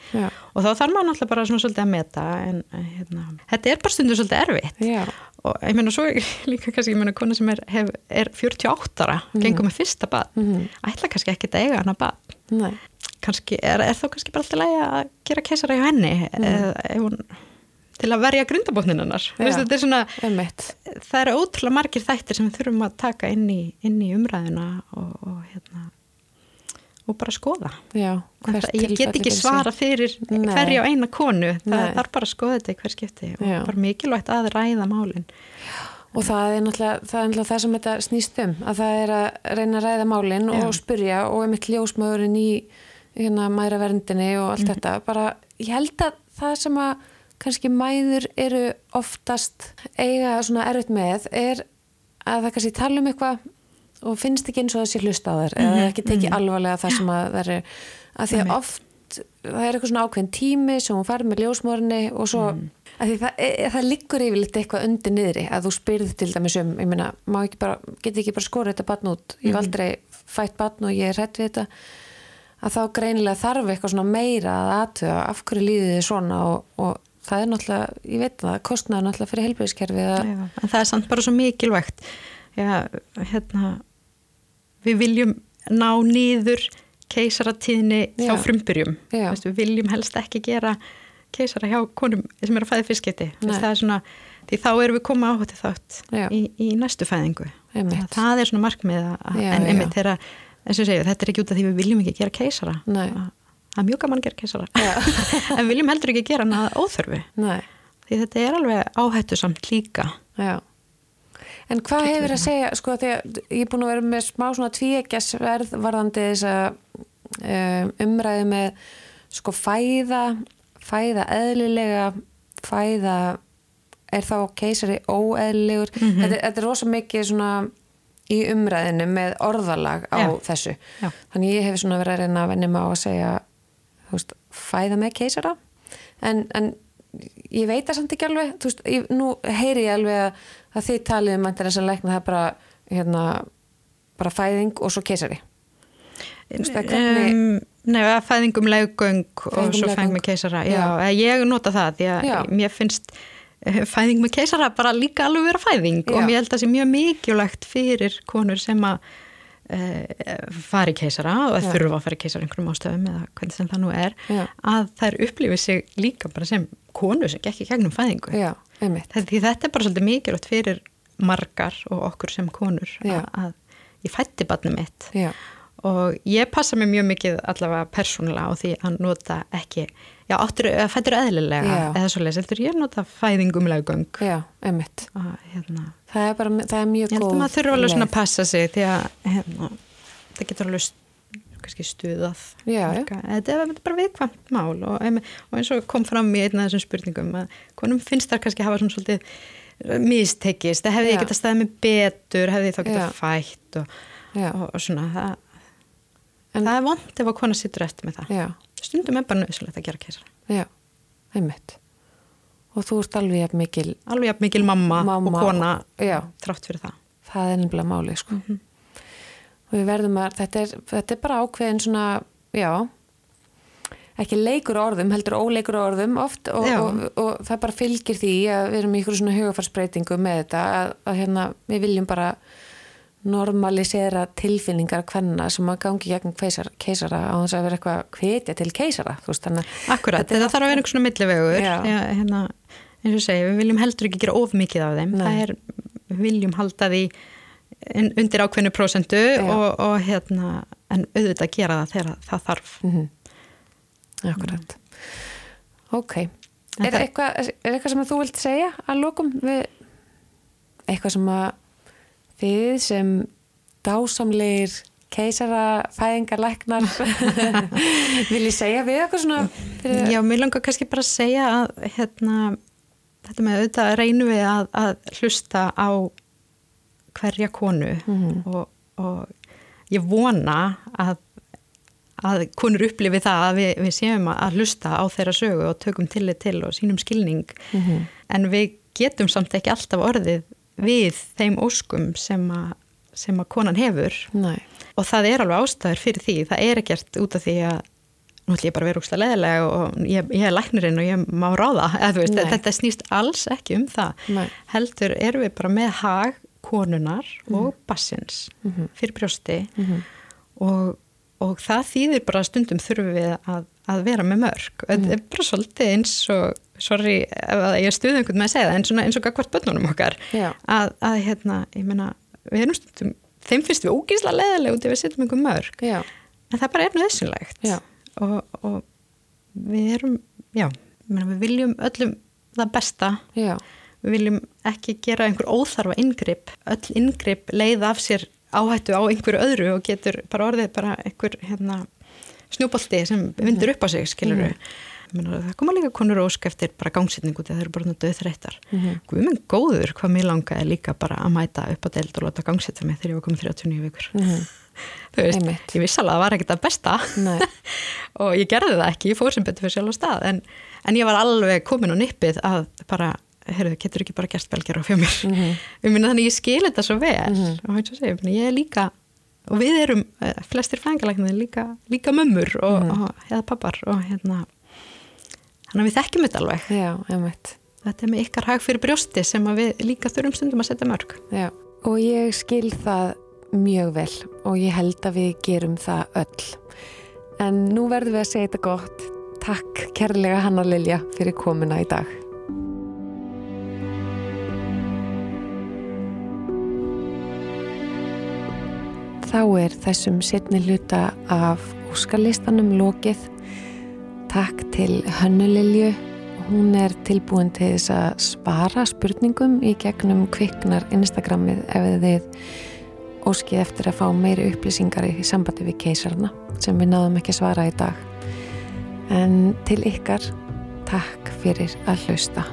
Og þá þarf maður náttúrulega bara svona svolítið að meta en eh, hérna, þetta er bara stundur svolítið erfitt. Já. og ég meina svo *laughs* líka kannski, ég meina kona sem er, hef, er 48 ára, gengur með fyrsta bad Mhm. ætla kannski ekki að eiga hana bad Nei. kannski, er, er þá kannski bara alltaf lægi að gera keisara hjá henni eða ef hún til að verja grundabotnin hennar. Er það eru ótrúlega margir þættir sem við þurfum að taka inn í, inn í umræðina og, og hérna og bara skoða. Já. Það, ég get ekki svara fyrir hverja á eina konu. Það Nei. þarf bara að skoða þetta í hver skipti og Já. bara mikilvægt að ræða málin. Og það er náttúrulega það, er sem þetta snýst um að það er að reyna að ræða málinn og spyrja og einmitt ljósmaðurinn í hérna mæra verndinni og allt þetta. Bara, ég held að það sem að kannski mæður eru oftast eiga svona erfitt með er að það kannski tala um eitthvað og finnst ekki eins og það sé hlusta á þær eða Mhm, ekki tekið alvarlega það sem að það er að því að oft það er eitthvað svona ákveðin tími sem hún fær með ljósmórinni og svo Mhm. að því það, e, það liggur yfirleitt eitthvað undir niðri að þú spyrð til dæmis um ég meina, ekki bara, geti ekki bara skorið þetta batn út? Ég hef aldrei fætt batn og ég er hrætt við þetta. Að þá greinilega þarf eitthvað svona meira að aðtöða af hverju líðið þið svona og, og það er náttúrulega, ég veit það kostnaður náttúrulega fyrir helbriðiskerfið að en það er samt bara svo mikilvægt Já, hérna við viljum ná nýður keisaratíðni hjá Já. frumbyrjum við viljum helst ekki gera keisara hjá konum sem eru að fæða fyrstskipti Nei. það er svona, því þá erum við koma áhætti þátt í, í næstu fæðingu Einmitt. það er svona markmið að, Já, en einmitt þeirra eins og ég segja, þetta er ekki út af því við viljum ekki gera keisara Nei. Það er mjög gaman að gera keisara *laughs* en viljum heldur ekki gera hana að óþörfi Nei, því þetta er alveg áhættu samt líka já En hvað hefur að segja, sko, því að ég er búin að vera með smá svona tvíekjasverð varðandi þessa um, umræði með sko fæða, fæða eðlilega, fæða er þá keisari óeðlilegur. þetta, er- þetta er rosa mikið svona í umræðinu með orðalag á Já. þessu. Já. Þannig ég hef svona verið að reyna að venni mig á að segja, veist, fæða með keisara. En, en ég veit það samt ekki alveg, veist, ég, nú heyri ég alveg að, að þið talið um að það er bara, hérna, bara fæðing og svo keisari. Um, Nei, að fæðingum leggöng og um svo fæðing með keisara já, Já. já. ég nota það því að Já. mér finnst eh, fæðing með keisara bara líka alveg vera fæðing Já. og mér held að það sé mjög mikilvægt fyrir konur sem að fari keisara og Já. þurfa að fara keisara einhverjum ástöðum eða hvernig sem það nú er Já. að þær upplifið sig líka bara sem konu sem gekk í gegnum fæðingu. Já, því þetta er bara svolítið mikilvægt fyrir margar og okkur sem konur að, að ég fætti barnið mitt. Já, og ég passa mig mjög mikið allavega persónulega á því að nota ekki, já, fættur eðlilega Já. eða svo leys, heldur ég nota fæðingumlega göng já, og hérna, Það er bara, það er mjög ég held góð að maður þurfa alveg svona að passa sig því að hérna, það getur alveg kannski stuðað. Já, já. Þetta er bara viðkvæmt mál og, og eins og kom fram í einn af þessum spurningum að konum finnst það kannski hafa svona svolítið uh, mistekist, það hefði ég getað staðið mig betur, hefði ég þá getað fætt og, og, og svona. Það, En- það er vond ef að kona sittur eftir með það. Já, stundum er bara nöðsulegt að gera keisara já, einmitt. Og þú ert alveg jafn mikil, alveg jafn mikil mamma, Mamma og kona já. þrátt fyrir það það er nefnilega máli, sko. Og við verðum að, þetta er, þetta er bara ákveðin svona, já, ekki leikur orðum, heldur óleikur orðum oft og, og, og, það bara fylgir því að við erum í ykkur svona hugafarsbreytingu með þetta að, að hérna, við viljum bara normalisera tilfinningar hvenna sem að gangi gegn keisara, keisara á þess að vera eitthvað hvetja til keisara veist Akkurat, Þetta þetta þarf að vera einhvern svona millivegur. Já. Já, hérna, eins og segi, við viljum heldur ekki gera of mikið af þeim. Er, við viljum halda því un- undir ákveðnu prósentu Já. og, og hérna en auðvitað gera það þegar það þarf. Mm akkurat. Ok, er það- eitthvað, er eitthvað sem þú vilt segja að lokum við eitthvað sem að þið sem dásamlegir keisara fæðingarlæknar *laughs* vil ég segja við eitthvað svona fyrir, Já, mér langar kannski bara að segja að hérna, þetta með auðvitað reynum við að, að hlusta á hverja konu Mhm. og, og ég vona að, að konur upplifi það að við, við séum að hlusta á þeirra sögu og tökum tillit til og sínum skilning Mhm. en við getum samt ekki alltaf orðið við þeim óskum sem að, sem að konan hefur. Nei, og það er alveg ástæður fyrir því. Það er ekkert út af því að nú ætlum ég bara að vera úrslega leðilega og ég, ég er læknirinn og ég má ráða. Veist, þetta snýst alls ekki um það. Nei. heldur erum við bara með hag konunar og bassins fyrir brjósti. Og, og það þýðir bara stundum þurfum við að, að vera með mörg þetta er bara svolítið eins og sorry ef ég stuði einhvern með að segja það en svona eins og gagvart bönnunum okkar að, að hérna, ég meina við erum stundum, þeim finnst við ógísla leðilega út ef við setjum einhver mörg já, en það bara er nöðsynlegt og, og við erum já, ég meina, við viljum öllum það besta. Já, við viljum ekki gera einhver óþarfa inngrip. Öll inngrip leið af sér áhættu á einhverju öðru og getur bara orðið bara einhver hérna, snjúbolti sem vindur upp á sig skilur Meina, það koma líka konur og ósk eftir bara gangsetningu þegar það eru bara döð þreyttar mm -hmm. Guðminn góður hvað mér langaði líka bara að mæta upp á deild og láta gangsetta mig þegar ég var komið 39 vikur. *laughs* Þú veist, Einmitt. ég viss alveg að það var ekkert að besta. *laughs* Og ég gerði það ekki, ég fór sem betur fyrir sjálf á stað. En, en ég var alveg komin á nippið að bara, heyrðu, getur ekki bara gert belgjara á fjá mér. Mhm. *laughs* ég minna þannig ég skil þetta svo vel. Og eins og segja, ég er líka og við erum, eh, flestir fængalæknir líka, líka mömmur og, Mhm. og eða pappar og hérna þannig að við þekkjum þetta alveg já, þetta er með ykkar hag fyrir brjósti sem við líka þurfum stundum að setja mörg Já, og ég skil það mjög vel og ég held að við gerum það öll. En nú verðum við að segja þetta gott. Takk kærlega Hanna Lilja fyrir komuna í dag. Þá er þessum setni hluta af óskalistanum lokið. Takk til Hönnu Lilju. Hún er tilbúin til þess að svara spurningum í gegnum kviknar Instagramið ef þið óskið eftir að fá meiri upplýsingar í sambandi við keisarna sem við náðum ekki svara í dag. En til ykkar, takk fyrir að hlusta.